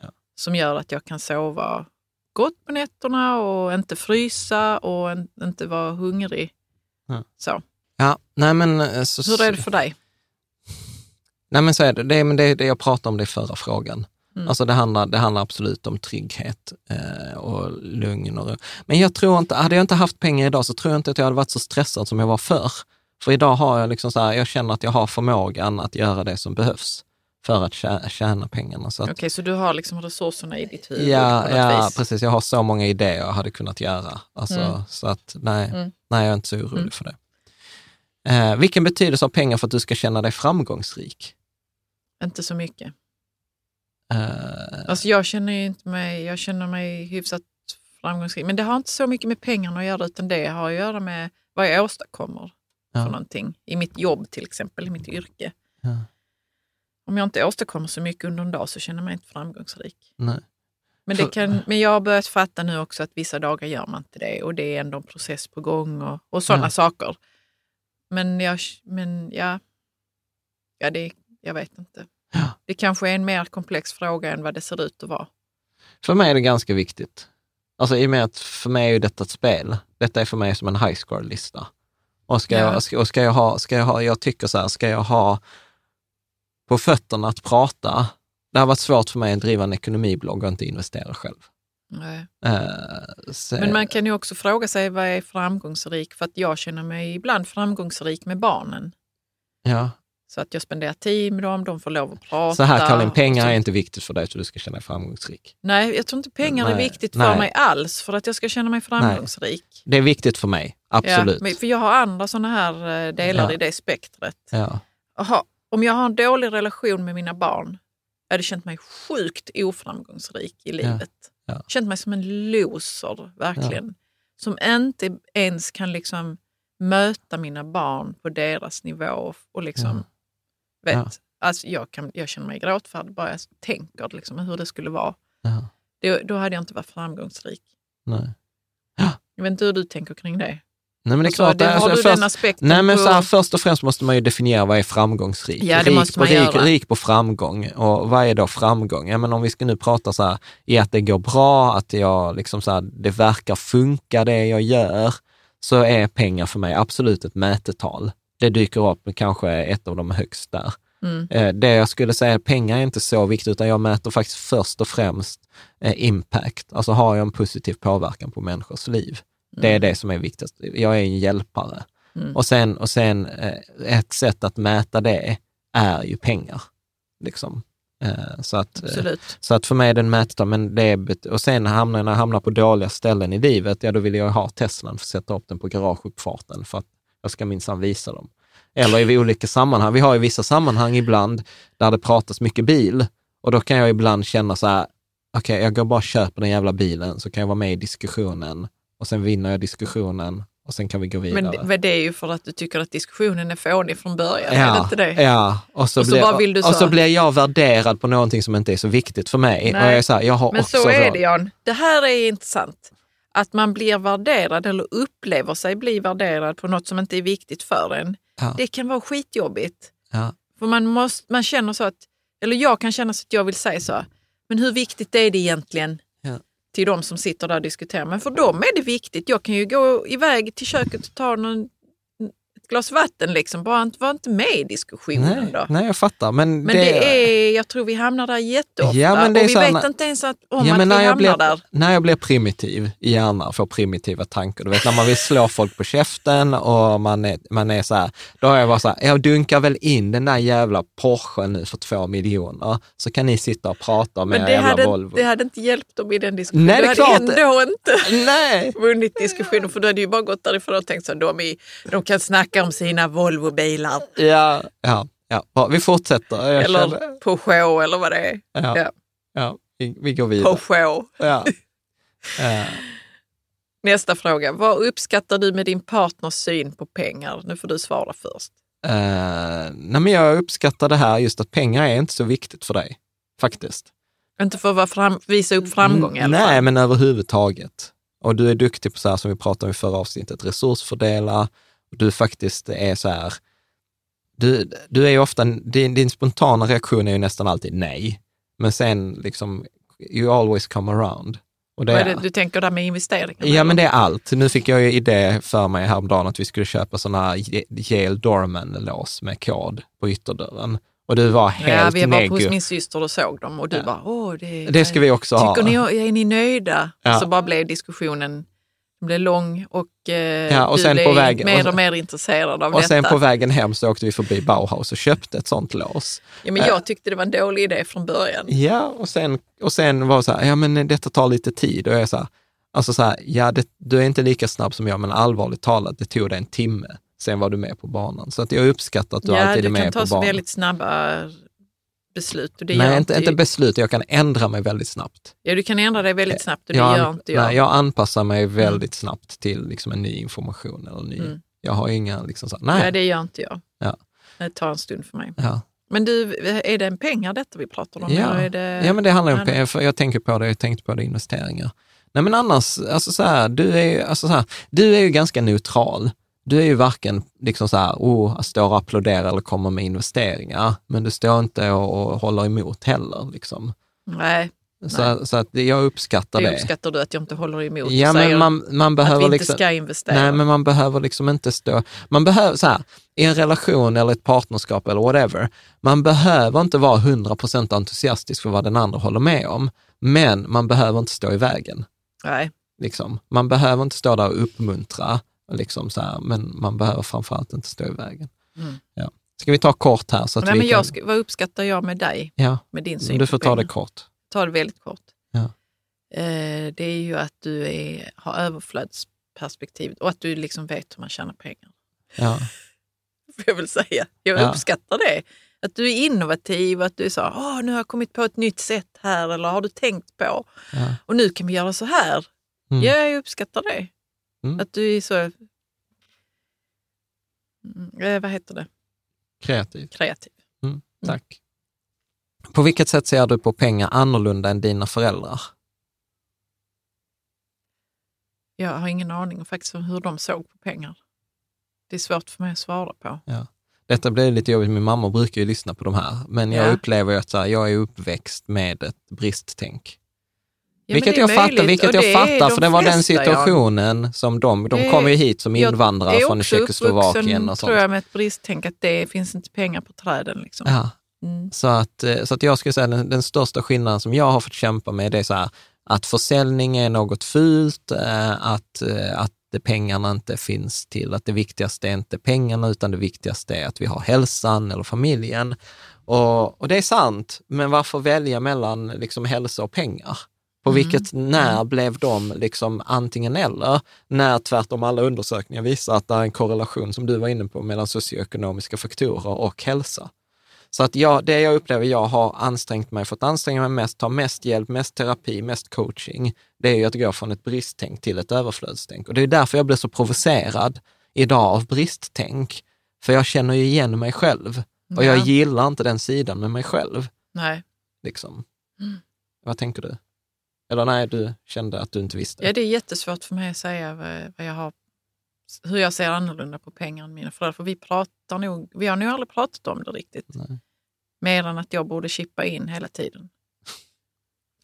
Ja. som gör att jag kan sova gott på nätterna och inte frysa och inte vara hungrig. Ja. Så. Ja, nej men... eh, Så, Hur är det för dig? Nej men så är det. Det men det, det jag pratade om det i förra frågan. Mm. Alltså det handlar, det handlar absolut om trygghet eh, och lugn och ro. Men jag tror inte, hade jag inte haft pengar idag så tror jag inte att jag hade varit så stressad som jag var förr. För idag har jag liksom så här, jag känner att jag har förmågan att göra det som behövs för att tjä- tjäna pengarna. Så att, Okej, så du har liksom resurserna i ditt huvud ja, ja vis? precis. Jag har så många idéer jag hade kunnat göra. Alltså, Mm. Så att nej, Mm. nej, jag är inte så orolig Mm. för det. Eh, vilken betydelse har pengar för att du ska känna dig framgångsrik? Inte så mycket. Eh, Alltså jag känner inte mig, jag känner mig hyfsat framgångsrik. Men det har inte så mycket med pengarna att göra utan det har att göra med vad jag åstadkommer Ja. för någonting. I mitt jobb till exempel, i mitt yrke. Ja. Om jag inte åstadkommer så mycket under en dag så känner jag mig inte framgångsrik. nej. Men, det kan, men jag har börjat fatta nu också att vissa dagar gör man inte det och det är ändå en process på gång och, och sådana Ja. saker. Men, jag, men ja, ja det, jag vet inte. Ja. Det kanske är en mer komplex fråga än vad det ser ut att vara. För mig är det ganska viktigt. Alltså i och med att för mig är ju detta ett spel. Detta är för mig som en high score-lista. Och ska, Ja. jag, ska, och ska jag ha, ska jag ha, jag tycker så här, ska jag ha på fötterna att prata, det har varit svårt för mig att driva en ekonomiblogg och inte investera själv. Nej. Så, Men man kan ju också fråga sig vad är framgångsrik? För att jag känner mig ibland framgångsrik med barnen. ja. Så att jag spenderar tid med dem, de får lov att prata. Så här Karin, pengar är inte viktigt för dig så du ska känna dig framgångsrik. Nej, jag tror inte pengar är Nej, viktigt för nej. mig alls för att jag ska känna mig framgångsrik. Det är viktigt för mig, absolut. Ja, för jag har andra sådana här eh, delar Ja. i det spektret. Ja. Aha, om jag har en dålig relation med mina barn, jag hade känt mig sjukt oframgångsrik i livet. Ja. Känt mig som en loser, verkligen. Som inte ens kan liksom möta mina barn på deras nivå. Och liksom, vet, Ja. alltså jag, kan, jag känner mig gråtfärdig bara jag tänker liksom, hur det skulle vara. Ja. Då, då hade jag inte varit framgångsrik. Nej. Jag vet inte hur du tänker kring det. Nej, men det är Alltså, klart. det, alltså, har du först- den aspekten Nej, men på... så här, först och främst måste man ju definiera vad är framgångsrik. Ja, det rik, måste man på, rik, göra. rik på framgång. Och vad är då framgång? Ja, men om vi ska nu prata så här, i att det går bra, att jag liksom så här, det verkar funka det jag gör, så är pengar för mig absolut ett mätetal. Det dyker upp kanske ett av de högst där. Mm. Eh, Det jag skulle säga, pengar är inte så viktigt, utan jag mäter faktiskt först och främst eh, impact. Alltså har jag en positiv påverkan på människors liv? Det är det som är viktigast. Jag är en hjälpare. Mm. Och sen, och sen eh, ett sätt att mäta det är ju pengar. Liksom. Eh, Så att, eh, Absolut. så att för mig är det en mätare, men det är, och sen hamnar, när jag hamnar på dåliga ställen i livet, ja då vill jag ha Teslan för att sätta upp den på garageuppfarten för att jag ska minsann visa dem. Eller i olika sammanhang. Vi har i vissa sammanhang ibland där det pratas mycket bil och då kan jag ibland känna så här, okej, jag går bara och köper den jävla bilen så kan jag vara med i diskussionen och sen vinner jag diskussionen och sen kan vi gå vidare. Men det, det är ju för att du tycker att diskussionen är fånig från början, är det inte det? Ja, och så, Och så blir, vill du och så så- blir jag värderad på någonting som inte är så viktigt för mig. Nej. Och jag är så här, jag har Men också så är det Jan. Det här är intressant. Att man blir värderad eller upplever sig bli värderad på något som inte är viktigt för en. Ja. Det kan vara skitjobbigt. Ja. För man, måste, man känner så att, eller jag kan känna så att jag vill säga så, men hur viktigt är det egentligen? Till de som sitter där och diskuterar. Men för dem är det viktigt. Jag kan ju gå iväg till köket och ta någon, glas vatten, liksom. bara inte, var inte med i diskussionen. Nej, då. nej, jag fattar. Men, Men det, är, jag tror vi hamnar där jätteofta Ja, men det är och vi så här- vet inte ens att, om Ja, att vi när hamnar blir, där. när jag blir primitiv i hjärnan, får primitiva tankar, du vet när man vill slå folk på käften och man är, man är så här, då är jag bara så här, jag dunkar väl in den där jävla Porschen nu för två miljoner, så kan ni sitta och prata med Men det jävla hade, Volvo. det hade inte hjälpt dem i den diskussionen. Nej, det är du hade klart. ändå inte Nej! *laughs* vunnit diskussionen för du hade ju bara gått därifrån och tänkt så här, de, är, de kan snacka om sina Volvobilar Ja, ja, ja. Vi fortsätter. Jag eller känner- Peugeot eller vad det är. ja, ja. ja, vi, vi går vidare. Peugeot. Ja. *laughs* Eh, Nästa fråga. Vad uppskattar du med din partners syn på pengar? Nu får du svara först. eh, nej, men jag uppskattar det här just att pengar är inte så viktigt för dig, faktiskt. Inte för att fram, visa upp framgång alla Nej, men överhuvudtaget. Och du är duktig på så här som vi pratade om i förra avsnittet, resursfördela. Du faktiskt är så här, du, du är ju ofta, din, din spontana reaktion är ju nästan alltid nej. Men sen liksom, you always come around. Och det det du tänker där med investeringar? ja, men det är allt. Nu fick jag ju idé för mig häromdagen att vi skulle köpa sådana här Yale Dorman-lås med kod på ytterdörren. Och du var helt Ja, vi var hos min syster och såg dem och du Ja. bara, åh, det, Det ska vi också ha. Tycker ni, är ni nöjda? Ja. Så bara blev diskussionen blev lång och, eh, Ja, och du blev på vägen- mer och- och mer intresserad av Och detta. sen på vägen hem så åkte vi förbi Bauhaus och köpte ett sånt lås. ja, men jag tyckte det var en dålig idé från början. Ja, och sen, och sen var det så här, ja men detta tar lite tid. Och jag är så här, alltså så här, ja det, du är inte lika snabb som jag, men allvarligt talat, det tog dig en timme. Sen var du med på banan. Så att jag uppskattar att du ja, alltid du är med kan ta på så banan. väldigt snabba beslut och det Nej, inte, inte, beslut, jag kan ändra mig väldigt snabbt. Ja, du kan ändra dig väldigt snabbt och det jag, gör inte jag. Nej, jag anpassar mig väldigt snabbt till liksom en ny information. Eller ny, Mm. Jag har inga, liksom så nej. Ja, det gör inte jag. Ja. Det tar en stund för mig. Ja. Men du, är det en pengar detta vi pratar om? Ja. Det... Ja, men det handlar om pengar, för jag tänker på det, jag tänkte på det, investeringar. Nej, men annars, alltså så här, du är alltså så här, du är ju ganska neutral. Du är ju varken liksom så här, oh, står och applåderar eller kommer med investeringar, men du står inte och, och håller emot heller. Liksom. Nej, Så, så att jag uppskattar det det. uppskattar du att jag inte håller emot. Ja, men man, man att behöver vi inte liksom... ska investera. Nej, men man behöver liksom inte stå... Man behöver, så här, i en relation eller ett partnerskap eller whatever, man behöver inte vara 100% entusiastisk för vad den andra håller med om, men man behöver inte stå i vägen. Nej. Liksom. Man behöver inte stå där och uppmuntra, liksom så här, men man behöver framförallt inte stå i vägen. Mm. Ja. Ska vi ta kort här? Så att Nej, vi men kan... jag ska, vad uppskattar jag med dig, Ja, med din syn du får ta det kort. Ta det väldigt kort. Ja. Eh, det är ju att du är, har överflödsperspektivet och att du liksom vet hur man tjänar pengar. Ja. *laughs* Får jag väl säga. Jag Ja. uppskattar det. Att du är innovativ, att du är så Åh, nu har jag kommit på ett nytt sätt här eller har du tänkt på? Ja. Och nu kan vi göra så här. Mm. Ja, jag uppskattar det. Mm. Att du är så, mm, eh, vad heter det, Kreativ. kreativ. Tack. På vilket sätt ser du på pengar annorlunda än dina föräldrar? Jag har ingen aning faktiskt om hur de såg på pengar. Det är svårt för mig att svara på. Detta blir lite jobbigt, min mamma brukar ju lyssna på de här, men jag Ja. upplever att här, jag är uppväxt med ett bristtänk. Ja, vilket jag fattar, vilket jag fattar, de för det var den situationen som de, de Det- kom ju hit som Jag invandrare från Tjeckoslovakien och sånt. tror jag, med ett bristtänk att det finns inte pengar på träden. Liksom. Ja. Mm. Så att, eh, så att jag skulle säga den, den största skillnaden som jag har fått kämpa med, det är så här, att försäljning är något fult, eh, att, eh, att pengarna inte finns till, att det viktigaste är inte pengarna, utan det viktigaste är att vi har hälsan eller familjen. Och, och det är sant, men varför välja mellan liksom hälsa och pengar? På vilket, när blev de liksom antingen eller? När tvärtom alla undersökningar visar att det är en korrelation, som du var inne på, mellan socioekonomiska faktorer och hälsa. Så att jag, det jag upplever jag har ansträngt mig, fått anstränga mig mest, ta mest hjälp, mest terapi, mest coaching, det är ju att gå från ett bristtänk till ett överflödstänk. Och det är därför jag blir så provocerad idag av bristtänk. För jag känner ju igen mig själv och jag Ja. gillar inte den sidan med mig själv. Nej. Liksom. Mm. Vad tänker du? Eller nej, du kände att du inte visste? Ja, det är jättesvårt för mig att säga vad, jag har, hur jag ser annorlunda på pengar än mina föräldrar. För vi, pratar nog, vi har nog aldrig pratat om det riktigt. Nej. Mer än att jag borde chippa in hela tiden.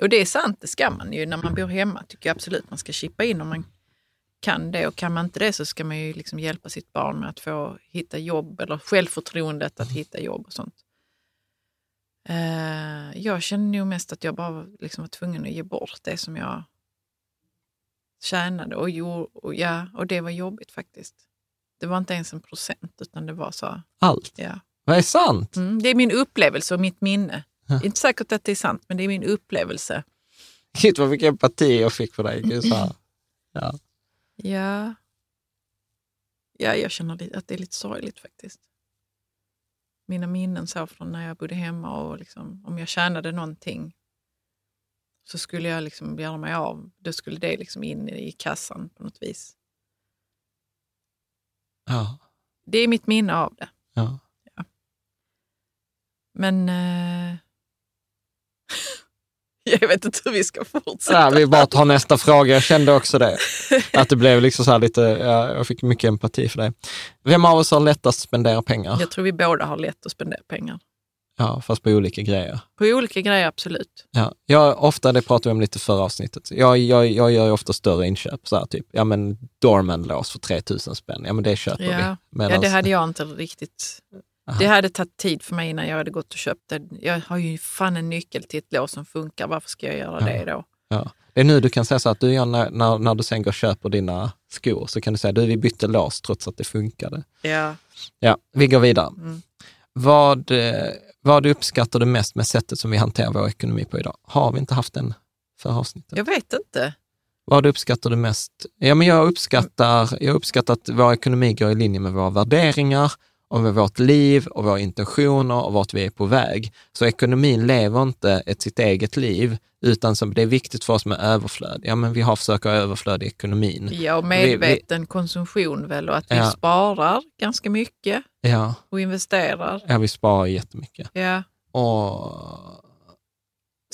Och det är sant, det ska man ju när man bor hemma. tycker jag absolut man ska chippa in om man kan det. Och kan man inte det så ska man ju liksom hjälpa sitt barn med att få hitta jobb eller självförtroendet att hitta jobb och sånt. Eh, jag känner nog mest att jag bara liksom var tvungen att ge bort det som jag tjänade. Och, jo, och, ja, och det var jobbigt faktiskt. Det var inte ens en procent, utan det var så. Allt? Ja. Vad är sant? Mm, det är min upplevelse och mitt minne. Ja. Inte säkert att det är sant, men det är min upplevelse. Shit vad mycket empati jag fick för dig. Gud. Ja. ja. Ja, jag känner att det är lite sorgligt faktiskt. Mina minnen så från när jag bodde hemma och liksom, om jag tjänade någonting så skulle jag liksom göra mig av. Då skulle det liksom in i kassan på något vis. Ja. Det är mitt minne av det. Ja. ja. Men eh, *laughs* *laughs* jag vet inte hur vi ska fortsätta. Ja, vi bara tar nästa fråga. Jag kände också det. Att det blev liksom så här lite, ja, jag fick mycket empati för det. Vem av oss har lättast att spendera pengar? Jag tror vi båda har lätt att spendera pengar. Ja, fast på olika grejer. På olika grejer, absolut. Ja, jag, ofta, det pratade vi om lite förra avsnittet, jag, jag, jag gör ju ofta större inköp. Så här, typ, ja men Dorman-lås för 3000 spänn, ja men det köper ja. vi. Medans... Ja, det hade jag inte riktigt. Aha. Det hade tagit tid för mig innan jag hade gått och köpt det. Jag har ju fan en nyckel till ett lås som funkar, varför ska jag göra ja. det då? Ja. Det är nu du kan säga så att du när, när, när du sen går och köper dina skor, så kan du säga du vi bytte lås trots att det funkade. Ja. Ja, vi går vidare. Mm. Vad, vad uppskattar du mest med sättet som vi hanterar vår ekonomi på idag? Har vi inte haft den för avsnittet? Jag vet inte. Vad uppskattar du mest? Ja, men jag, uppskattar, jag uppskattar att vår ekonomi går i linje med våra värderingar med vårt liv och våra intentioner och vart vi är på väg. Så ekonomin lever inte ett sitt eget liv, utan som det är viktigt för oss med överflöd. Ja, men vi har försökt ha överflöd i ekonomin. Ja, och medveten vi, vi, konsumtion väl och att vi ja. sparar ganska mycket ja. och investerar. Ja, vi sparar jättemycket. Ja. Och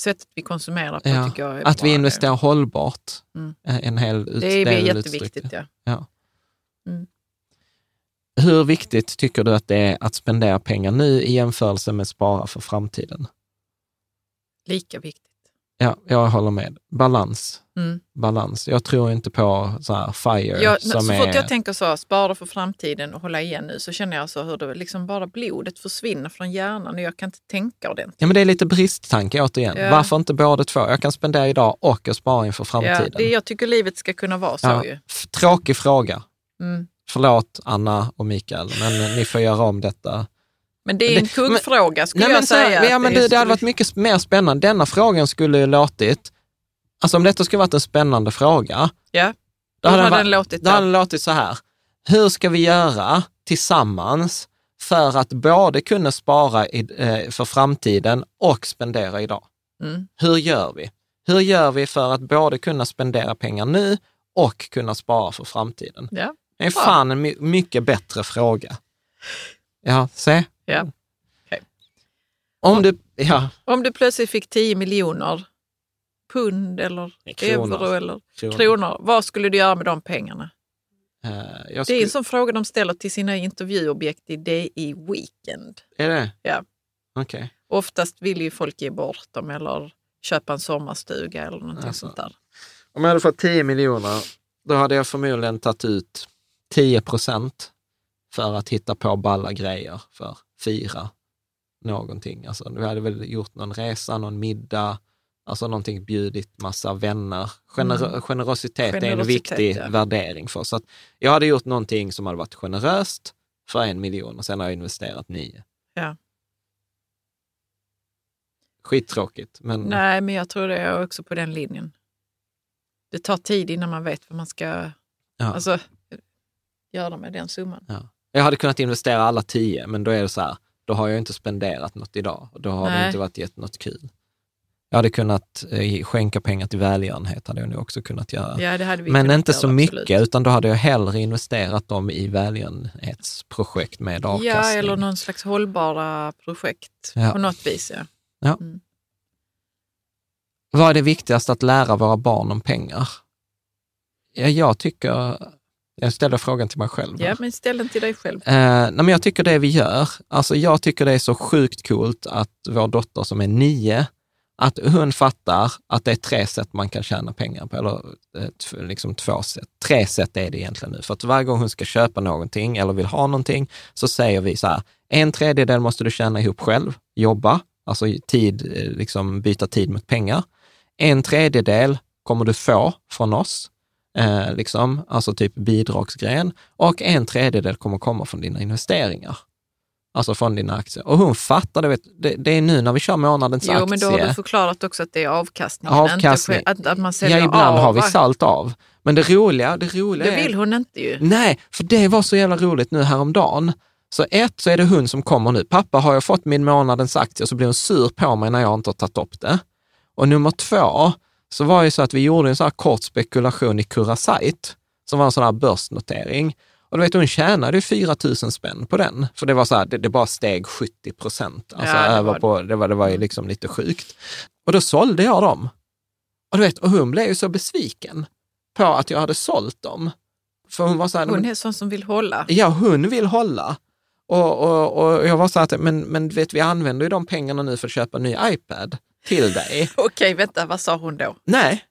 sättet vi konsumerar på ja, tycker jag är Att bra vi investerar hållbart. Mm. En hel ut, det är del jätteviktigt. Ja. ja. Mm. Hur viktigt tycker du att det är att spendera pengar nu i jämförelse med spara för framtiden? Lika viktigt. Ja, jag håller med. Balans. Mm. Balans. Jag tror inte på så här FIRE. Ja, som så är... fort jag tänker så, spara för framtiden och hålla igen nu, så känner jag så hur det liksom bara blodet försvinner från hjärnan och jag kan inte tänka ordentligt. Ja, men det är lite bristtanke återigen. Ja. Varför inte båda två? Jag kan spendera idag och jag sparar inför framtiden. Ja, det, jag tycker livet ska kunna vara så ja. ju. Tråkig fråga. Mm. Förlåt Anna och Mikael, men ni får göra om detta. Men det är en kuggfråga skulle nej, jag säga. Ja, men det, det hade varit mycket mer spännande. Denna frågan skulle ju låtit, alltså om detta skulle varit en spännande fråga, ja. då hade, hade den, låtit, då hade den låtit så här. Hur ska vi göra tillsammans för att både kunna spara i, eh, för framtiden och spendera idag? Mm. Hur gör vi? Hur gör vi för att både kunna spendera pengar nu och kunna spara för framtiden? Ja. Det är fan en my mycket bättre fråga. Ja, se. Ja. Okay. Om, du, ja. om du plötsligt fick 10 miljoner pund eller kronor. euro eller kronor. kronor, vad skulle du göra med de pengarna? Uh, skulle... Det är en sån fråga de ställer till sina intervjuobjekt i DI Weekend. Är det? Ja. Okej. Okay. Oftast vill ju folk ge bort dem eller köpa en sommarstuga eller någonting alltså. sånt där. Om jag hade fått 10 miljoner, då hade jag förmodligen tagit ut 10 procent för att hitta på balla grejer för fira någonting. Alltså, vi hade väl gjort någon resa, någon middag, alltså någonting bjudit massa vänner. Gener mm. Generositet, Generositet, är en viktig ja. värdering för oss. Så jag hade gjort någonting som hade varit generöst för en miljon och sen har jag investerat nio. Ja. Skittråkigt. Men... Nej, men jag tror det är också på den linjen. Det tar tid innan man vet vad man ska... Ja. Alltså, göra med den summan. Ja. Jag hade kunnat investera alla tio, men då är det så här, då har jag inte spenderat något idag och då har Nej. det inte varit gett något kul. Jag hade kunnat eh, skänka pengar till välgörenhet, hade jag nog också kunnat göra. Ja, det hade vi men kunnat inte göra, så absolut. mycket, utan då hade jag hellre investerat dem i välgörenhetsprojekt med avkastning. Ja, eller någon slags hållbara projekt Ja. på något vis. Ja. Ja. Mm. Vad är det viktigaste att lära våra barn om pengar? Ja, jag tycker, jag ställer frågan till mig själv. ja, men ställ den till dig själv. Eh, nej, men jag tycker det vi gör, alltså jag tycker det är så sjukt coolt att vår dotter som är nio, att hon fattar att det är tre sätt man kan tjäna pengar på, eller eh, liksom två sätt. Tre sätt är det egentligen nu, för att varje gång hon ska köpa någonting eller vill ha någonting, så säger vi så här, en tredjedel måste du tjäna ihop själv, jobba, alltså tid, eh, liksom byta tid mot pengar. En tredjedel kommer du få från oss, eh, liksom, alltså typ bidragsgren, och en tredjedel kommer komma från dina investeringar. Alltså från dina aktier. Och hon fattar, det, vet, det, det är nu när vi kör månadens Jo, aktie. men då har du förklarat också att det är avkastningen. Avkastning. Inte att, att man Ja, säljer ibland av. har vi salt av. Men det roliga, det roliga Det är... vill hon inte ju. Nej, för det var så jävla roligt nu häromdagen. Så ett, så är det hon som kommer nu. Pappa, har jag fått min månadens aktie? Så blir hon sur på mig när jag inte har tagit upp det. Och nummer två, så var det så att vi gjorde en sån här kort spekulation i Curasite, som var en sån här börsnotering. Och du vet, hon tjänade ju 4 000 spänn på den, för det var så här, det, det bara steg 70 procent. Alltså Ja, över på, det var, det var ju liksom lite sjukt. Och då sålde jag dem. Och du vet, och hon blev ju så besviken på att jag hade sålt dem. För hon var så här, Hon "Men- är sån som vill hålla. Ja, hon vill hålla. Och, och, och jag var så att, men, men vet, vi använder ju de pengarna nu för att köpa en ny iPad till dig. *laughs* Okej, vänta, vad sa hon då? Nej.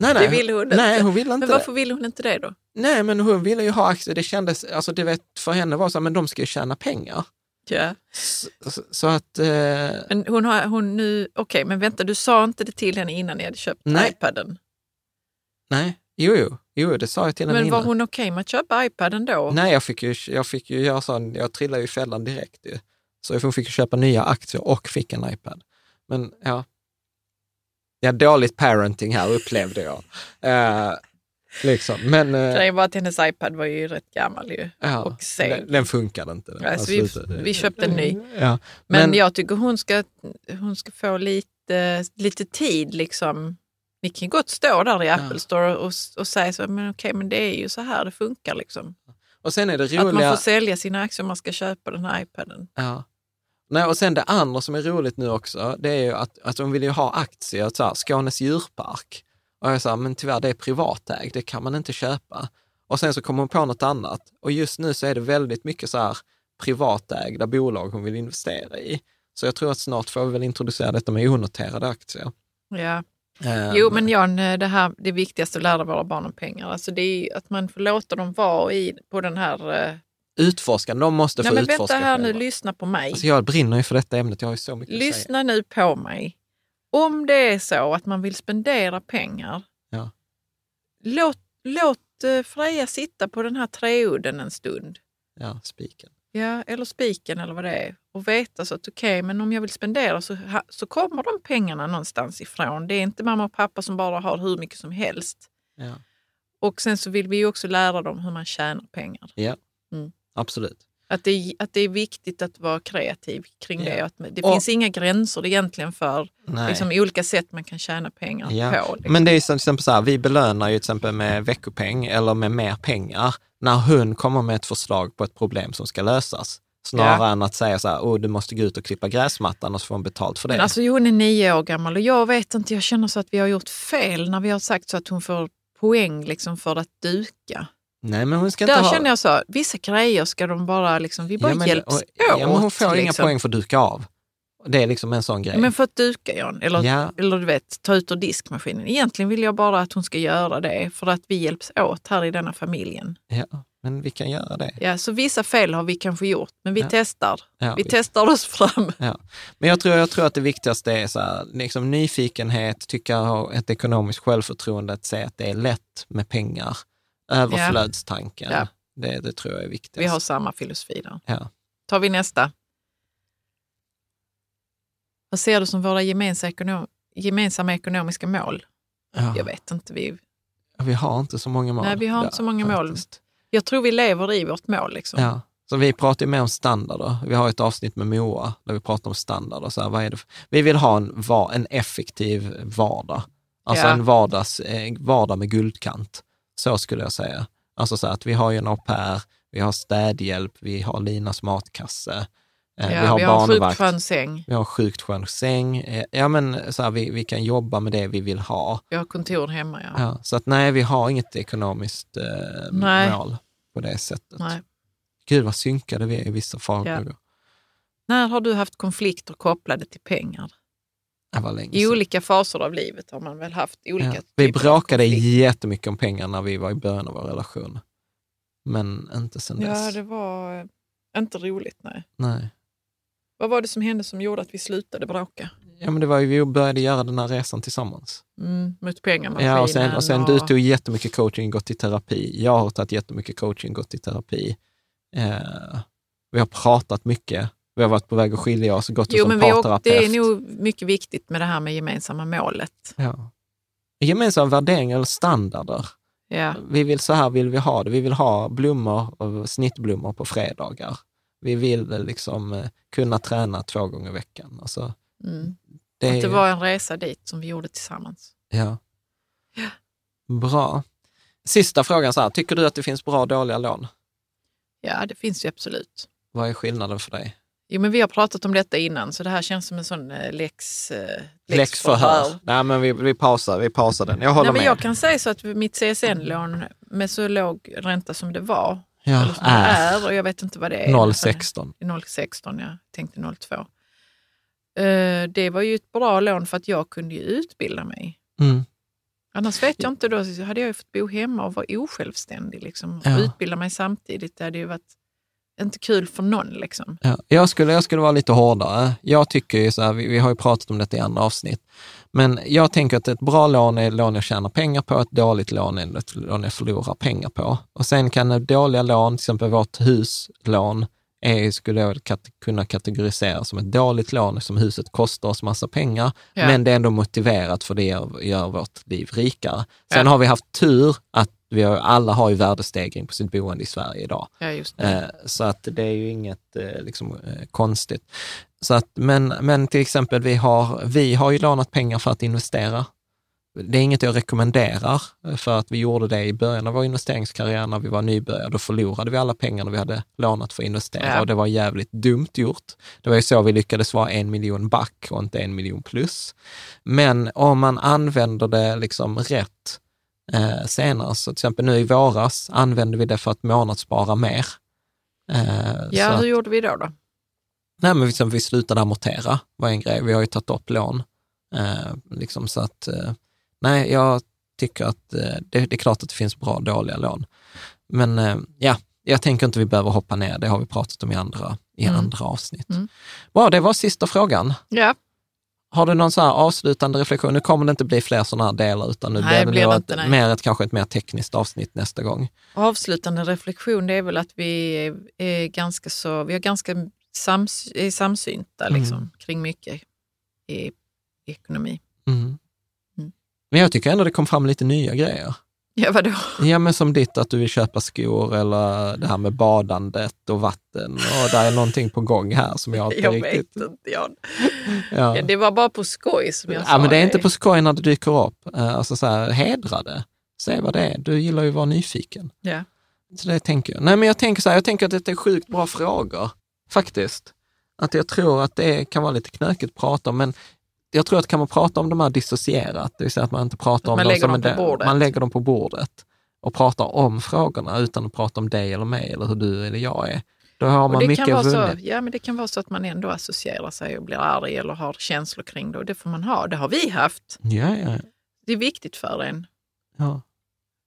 Nej, nej. Det ville hon inte. Nej, hon ville inte Men varför vill hon inte det då? Nej, men hon ville ju ha aktier. Det kändes, alltså du vet, för henne var det så här, men de ska ju tjäna pengar. Ja. Så, så, så att, eh, Men hon har hon nu, okej, men vänta, du sa inte det till henne innan ni hade köpt Nej. iPaden. nej, jo, jo, jo, det sa jag till henne Men var innan. hon okej med att köpa iPaden då? Nej, jag fick ju, jag fick ju göra så, jag trillade ju i fällan direkt ju. Så hon fick köpa nya aktier och fick en iPad. Men ja, ja dåligt parenting här upplevde jag. Eh, liksom. Men eh, Grejen var att hennes iPad var ju rätt gammal ju. ja, och seg. den, den funkade inte. Den Alltså, vi, slutade. vi köpte en ny. Ja, Men, jag tycker hon ska, hon ska få lite, lite tid. Liksom. Ni kan gott stå där i Apple Store och, och säga så, men okej, men det är ju så här det funkar. Liksom. och sen är det Att man roliga... får sälja sina aktier om man ska köpa den här iPaden. Ja. Nej, och sen det andra som är roligt nu också, det är ju att, att de vill ju ha aktier, så här, Skånes djurpark. Och jag sa, men tyvärr det är privatägt, det kan man inte köpa. Och sen så kommer hon på något annat. Och just nu så är det väldigt mycket så här privatägda bolag hon vill investera i. Så jag tror att snart får vi väl introducera detta med onoterade aktier. Ja. Eh, Jo, men Jan, det, här, det viktigaste att lära våra barn om pengar, alltså det är att man får låta dem vara i, på den här... Utforska, de måste Nej, få men utforska vänta här nu, lyssna på mig. Alltså jag brinner ju för detta ämnet, jag har ju så mycket att säga. Lyssna nu på mig. Om det är så att man vill spendera pengar, Ja. låt, låt eh, Freja sitta på den här treudden en stund. Ja, spiken. Ja, eller spiken eller vad det är. Och veta så att okej, men om jag vill spendera så, så kommer de pengarna någonstans ifrån. Det är inte mamma och pappa som bara har hur mycket som helst. Ja, Och sen så vill vi ju också lära dem hur man tjänar pengar. ja. Mm. Absolut. Att det, är- att det är viktigt att vara kreativ kring Ja. det. Att det Och- finns inga gränser egentligen för Nej. liksom, olika sätt man kan tjäna pengar Ja. på. Liksom. Men det är till exempel så här, vi belönar ju till exempel med veckopeng eller med mer pengar när hon kommer med ett förslag på ett problem som ska lösas. Snarare än att säga så här, oh, du måste gå ut och klippa gräsmattan och så får hon betalt för det. Men alltså hon är nio år gammal och jag vet inte, jag känner så att vi har gjort fel när vi har sagt så att hon får poäng liksom för att duka. Nej, men hon ska inte Där ha... känner jag så, vissa grejer ska de bara, liksom, vi bara ja, men, hjälps och, åt. ja, men hon får inga liksom. poäng för att duka av. Det är liksom en sån grej. Men för att duka Jan, eller, Ja. eller du vet, ta ut ur diskmaskinen. Egentligen vill jag bara att hon ska göra det för att vi hjälps åt här i denna familjen. ja, men vi kan göra det. Ja, så vissa fel har vi kanske gjort, men vi Ja. testar. Ja, vi testar oss fram. Men jag tror, jag tror att det viktigaste är så här, liksom nyfikenhet, tycka ha ett ekonomiskt självförtroende, att säga att det är lätt med pengar. Överflödstanken, Ja. det, det tror jag är viktigast. Vi har samma filosofi där. ja. tar vi nästa. Vad ser du som våra gemensamma, ekonom gemensamma ekonomiska mål? Ja. Jag vet inte. Vi, Vi har inte så många mål. Nej, vi har inte så många mål. faktiskt. jag tror vi lever i vårt mål. Liksom. Ja. Så vi pratar ju mer om standarder. Vi har ett avsnitt med Moa där vi pratar om standarder. Så här, vad är det för? Vi vill ha en, en effektiv vardag. Alltså Ja. en vardags, eh, vardag med guldkant. Så skulle jag säga. Alltså så att vi har ju en au pair, vi har städhjälp, vi har Linas matkasse, eh, Ja, vi har vi har en sjukt barnvakt, skön säng. vi har sjukt skön säng. Ja, men så här, vi, vi kan jobba med det vi vill ha. Vi har kontor hemma. Ja. Ja, så att nej, vi har inget ekonomiskt eh, mål på det sättet. Nej. Gud vad synkade vi är i vissa farhågor. När har du haft konflikter kopplade till pengar? I olika faser av livet har man väl haft olika Ja. Vi bråkade jättemycket om pengar när vi var i början av vår relation. Men inte sen Ja, dess. det var eh, inte roligt. Nej. Nej. Vad var det som hände som gjorde att vi slutade bråka? Ja, men det var ju, vi började göra den här resan tillsammans. Mm, mot pengamaskinen. Ja, och sen, och sen du tog jättemycket coaching, gått i terapi. Jag har tagit jättemycket coaching, gått i terapi. Eh, vi har pratat mycket. Vi har varit på väg att skilja oss och gått Jo, vi åkte, parterapeut. det är nog mycket viktigt med det här med gemensamma målet. Ja. Gemensamma värderingar eller standarder. Ja. Vi vill, så här vill vi ha det. Vi vill ha blommor, och snittblommor på fredagar. Vi vill liksom eh, kunna träna två gånger i veckan. Alltså, Mm. det, Att det var en resa dit som vi gjorde tillsammans. ja. Bra. Sista frågan, så här, tycker du att det finns bra och dåliga lån? Ja, det finns ju absolut. Vad är skillnaden för dig? Jo, men vi har pratat om detta innan, så det här känns som en sån eh, läx, eh, Läxförhör. Nej, men vi, vi, pausar, vi pausar den. Jag håller Nej, men med. jag kan säga så att mitt CSN-lån med så låg ränta som det var, ja, eller som det är är, och jag vet inte vad det är. 0,16. 0,16, jag tänkte 0,2. Eh, Det var ju ett bra lån för att jag kunde ju utbilda mig. Mm. Annars vet jag inte, då hade jag ju fått bo hemma och vara osjälvständig. Liksom, Ja. och utbilda mig samtidigt. Det hade ju varit inte kul för någon. Liksom. Ja, jag, skulle, jag skulle vara lite hårdare. Jag tycker ju så här, vi, vi har ju pratat om detta i andra avsnitt, men jag tänker att ett bra lån är ett lån jag tjänar pengar på, ett dåligt lån är ett lån jag förlorar pengar på. Och sen kan ett dåliga lån, till exempel vårt huslån, är, skulle jag väl kat- kunna kategorisera som ett dåligt lån, som huset kostar oss massa pengar, Ja. men det är ändå motiverat för det gör, gör vårt liv rikare. Sen Ja. har vi haft tur att vi har, alla har ju värdestegring på sitt boende i Sverige idag. Ja. Eh, Så att det är ju inget eh, liksom, eh, konstigt. Så att, men, men till exempel, vi har, vi har ju lånat pengar för att investera. Det är inget jag rekommenderar, för att vi gjorde det i början av vår investeringskarriär när vi var nybörjare. Då förlorade vi alla pengarna vi hade lånat för att investera Ja. och det var jävligt dumt gjort. Det var ju så vi lyckades vara en miljon back och inte en miljon plus. Men om man använder det liksom rätt eh, senare, så till exempel nu i våras använde vi det för att månadsspara mer. Eh, ja, hur gjorde vi då? då? nej, men liksom, vi slutade amortera, var en grej. Vi har ju tagit upp lån. Eh, liksom så att, eh, nej, jag tycker att eh, det, det är klart att det finns bra och dåliga lån. Men eh, ja, jag tänker inte vi behöver hoppa ner, det har vi pratat om i andra, i Mm. andra avsnitt. Mm. Bra, det var sista frågan. Ja, Har du någon så avslutande reflektion? Nu kommer det inte bli fler sådana här delar, utan nu Nej, blir det det, ett, mer ett, kanske ett mer tekniskt avsnitt nästa gång. avslutande reflektion det är väl att vi är, ganska så, vi har ganska sams, är samsynta Mm. liksom, kring mycket i, i ekonomi. Mm. Mm. Men jag tycker ändå det kom fram lite nya grejer. Ja, vadå? Ja, men som ditt att du vill köpa skor eller det här med badandet och vatten. Och där är någonting på gång här som jag inte Jag riktigt... vet inte, Jan. Ja. Ja, det var bara på skoj som jag sa ja, men det är inte på skoj när det dyker upp. Eh, Alltså så här, hedra det. Se vad det är. Du gillar ju att vara nyfiken. Ja. Så det tänker jag. Nej, men jag tänker så här, jag tänker att det är sjukt bra frågor, faktiskt. Att jag tror att det kan vara lite knökigt att prata om, men jag tror att kan man prata om de här dissocierat, det vill säga att man inte pratar om man dem lägger som dem en på del- bordet. Man lägger dem på bordet och pratar om frågorna utan att prata om dig eller mig eller hur du eller jag är. Då har man mycket vara så, vunnit. ja, men det kan vara så att man ändå associerar sig och blir arg eller har känslor kring det. Och det får man ha. Det har vi haft. Ja, ja, Det är viktigt för en. ja.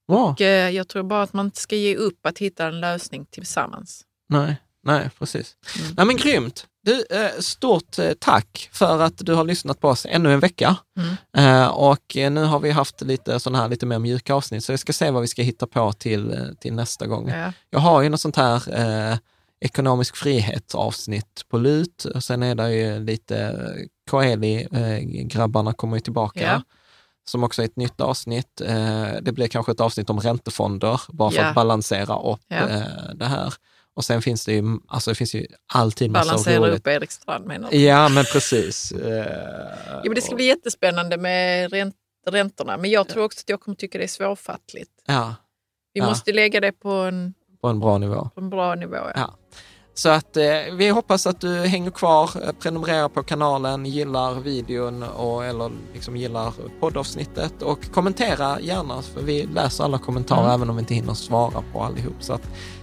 Bra. Och, eh, jag tror bara att man inte ska ge upp att hitta en lösning tillsammans. Nej, nej, precis. Mm. Nej, men grymt. Du, eh, stort eh, tack för att du har lyssnat på oss ännu en vecka. Mm. Eh, och nu har vi haft lite sådana här lite mer mjuka avsnitt, så jag ska se vad vi ska hitta på till, till nästa gång. Ja. Jag har ju något sånt här eh, ekonomisk frihet avsnitt på lut. Och sen är det ju lite, Koeli, eh, grabbarna kommer ju tillbaka. Ja. Som också är ett nytt avsnitt. Det blir kanske ett avsnitt om räntefonder, bara för Ja. att balansera upp eh, det här. Och sen finns det ju, alltså det finns ju alltid massa Balansera roligt. upp Erik Strand menar du? Ja, men precis. *laughs* Eh, Jo, men det ska bli jättespännande med ränt, räntorna. Men jag tror också att jag kommer tycka det är svårfattligt. Ja, Vi Ja. måste lägga det på en, på en bra nivå. på en bra nivå. Ja. Ja. Så att eh, vi hoppas att du hänger kvar, eh, prenumererar på kanalen, gillar videon och, eller liksom gillar poddavsnittet och kommentera gärna för vi läser alla kommentarer Mm. även om vi inte hinner svara på allihop. Så att,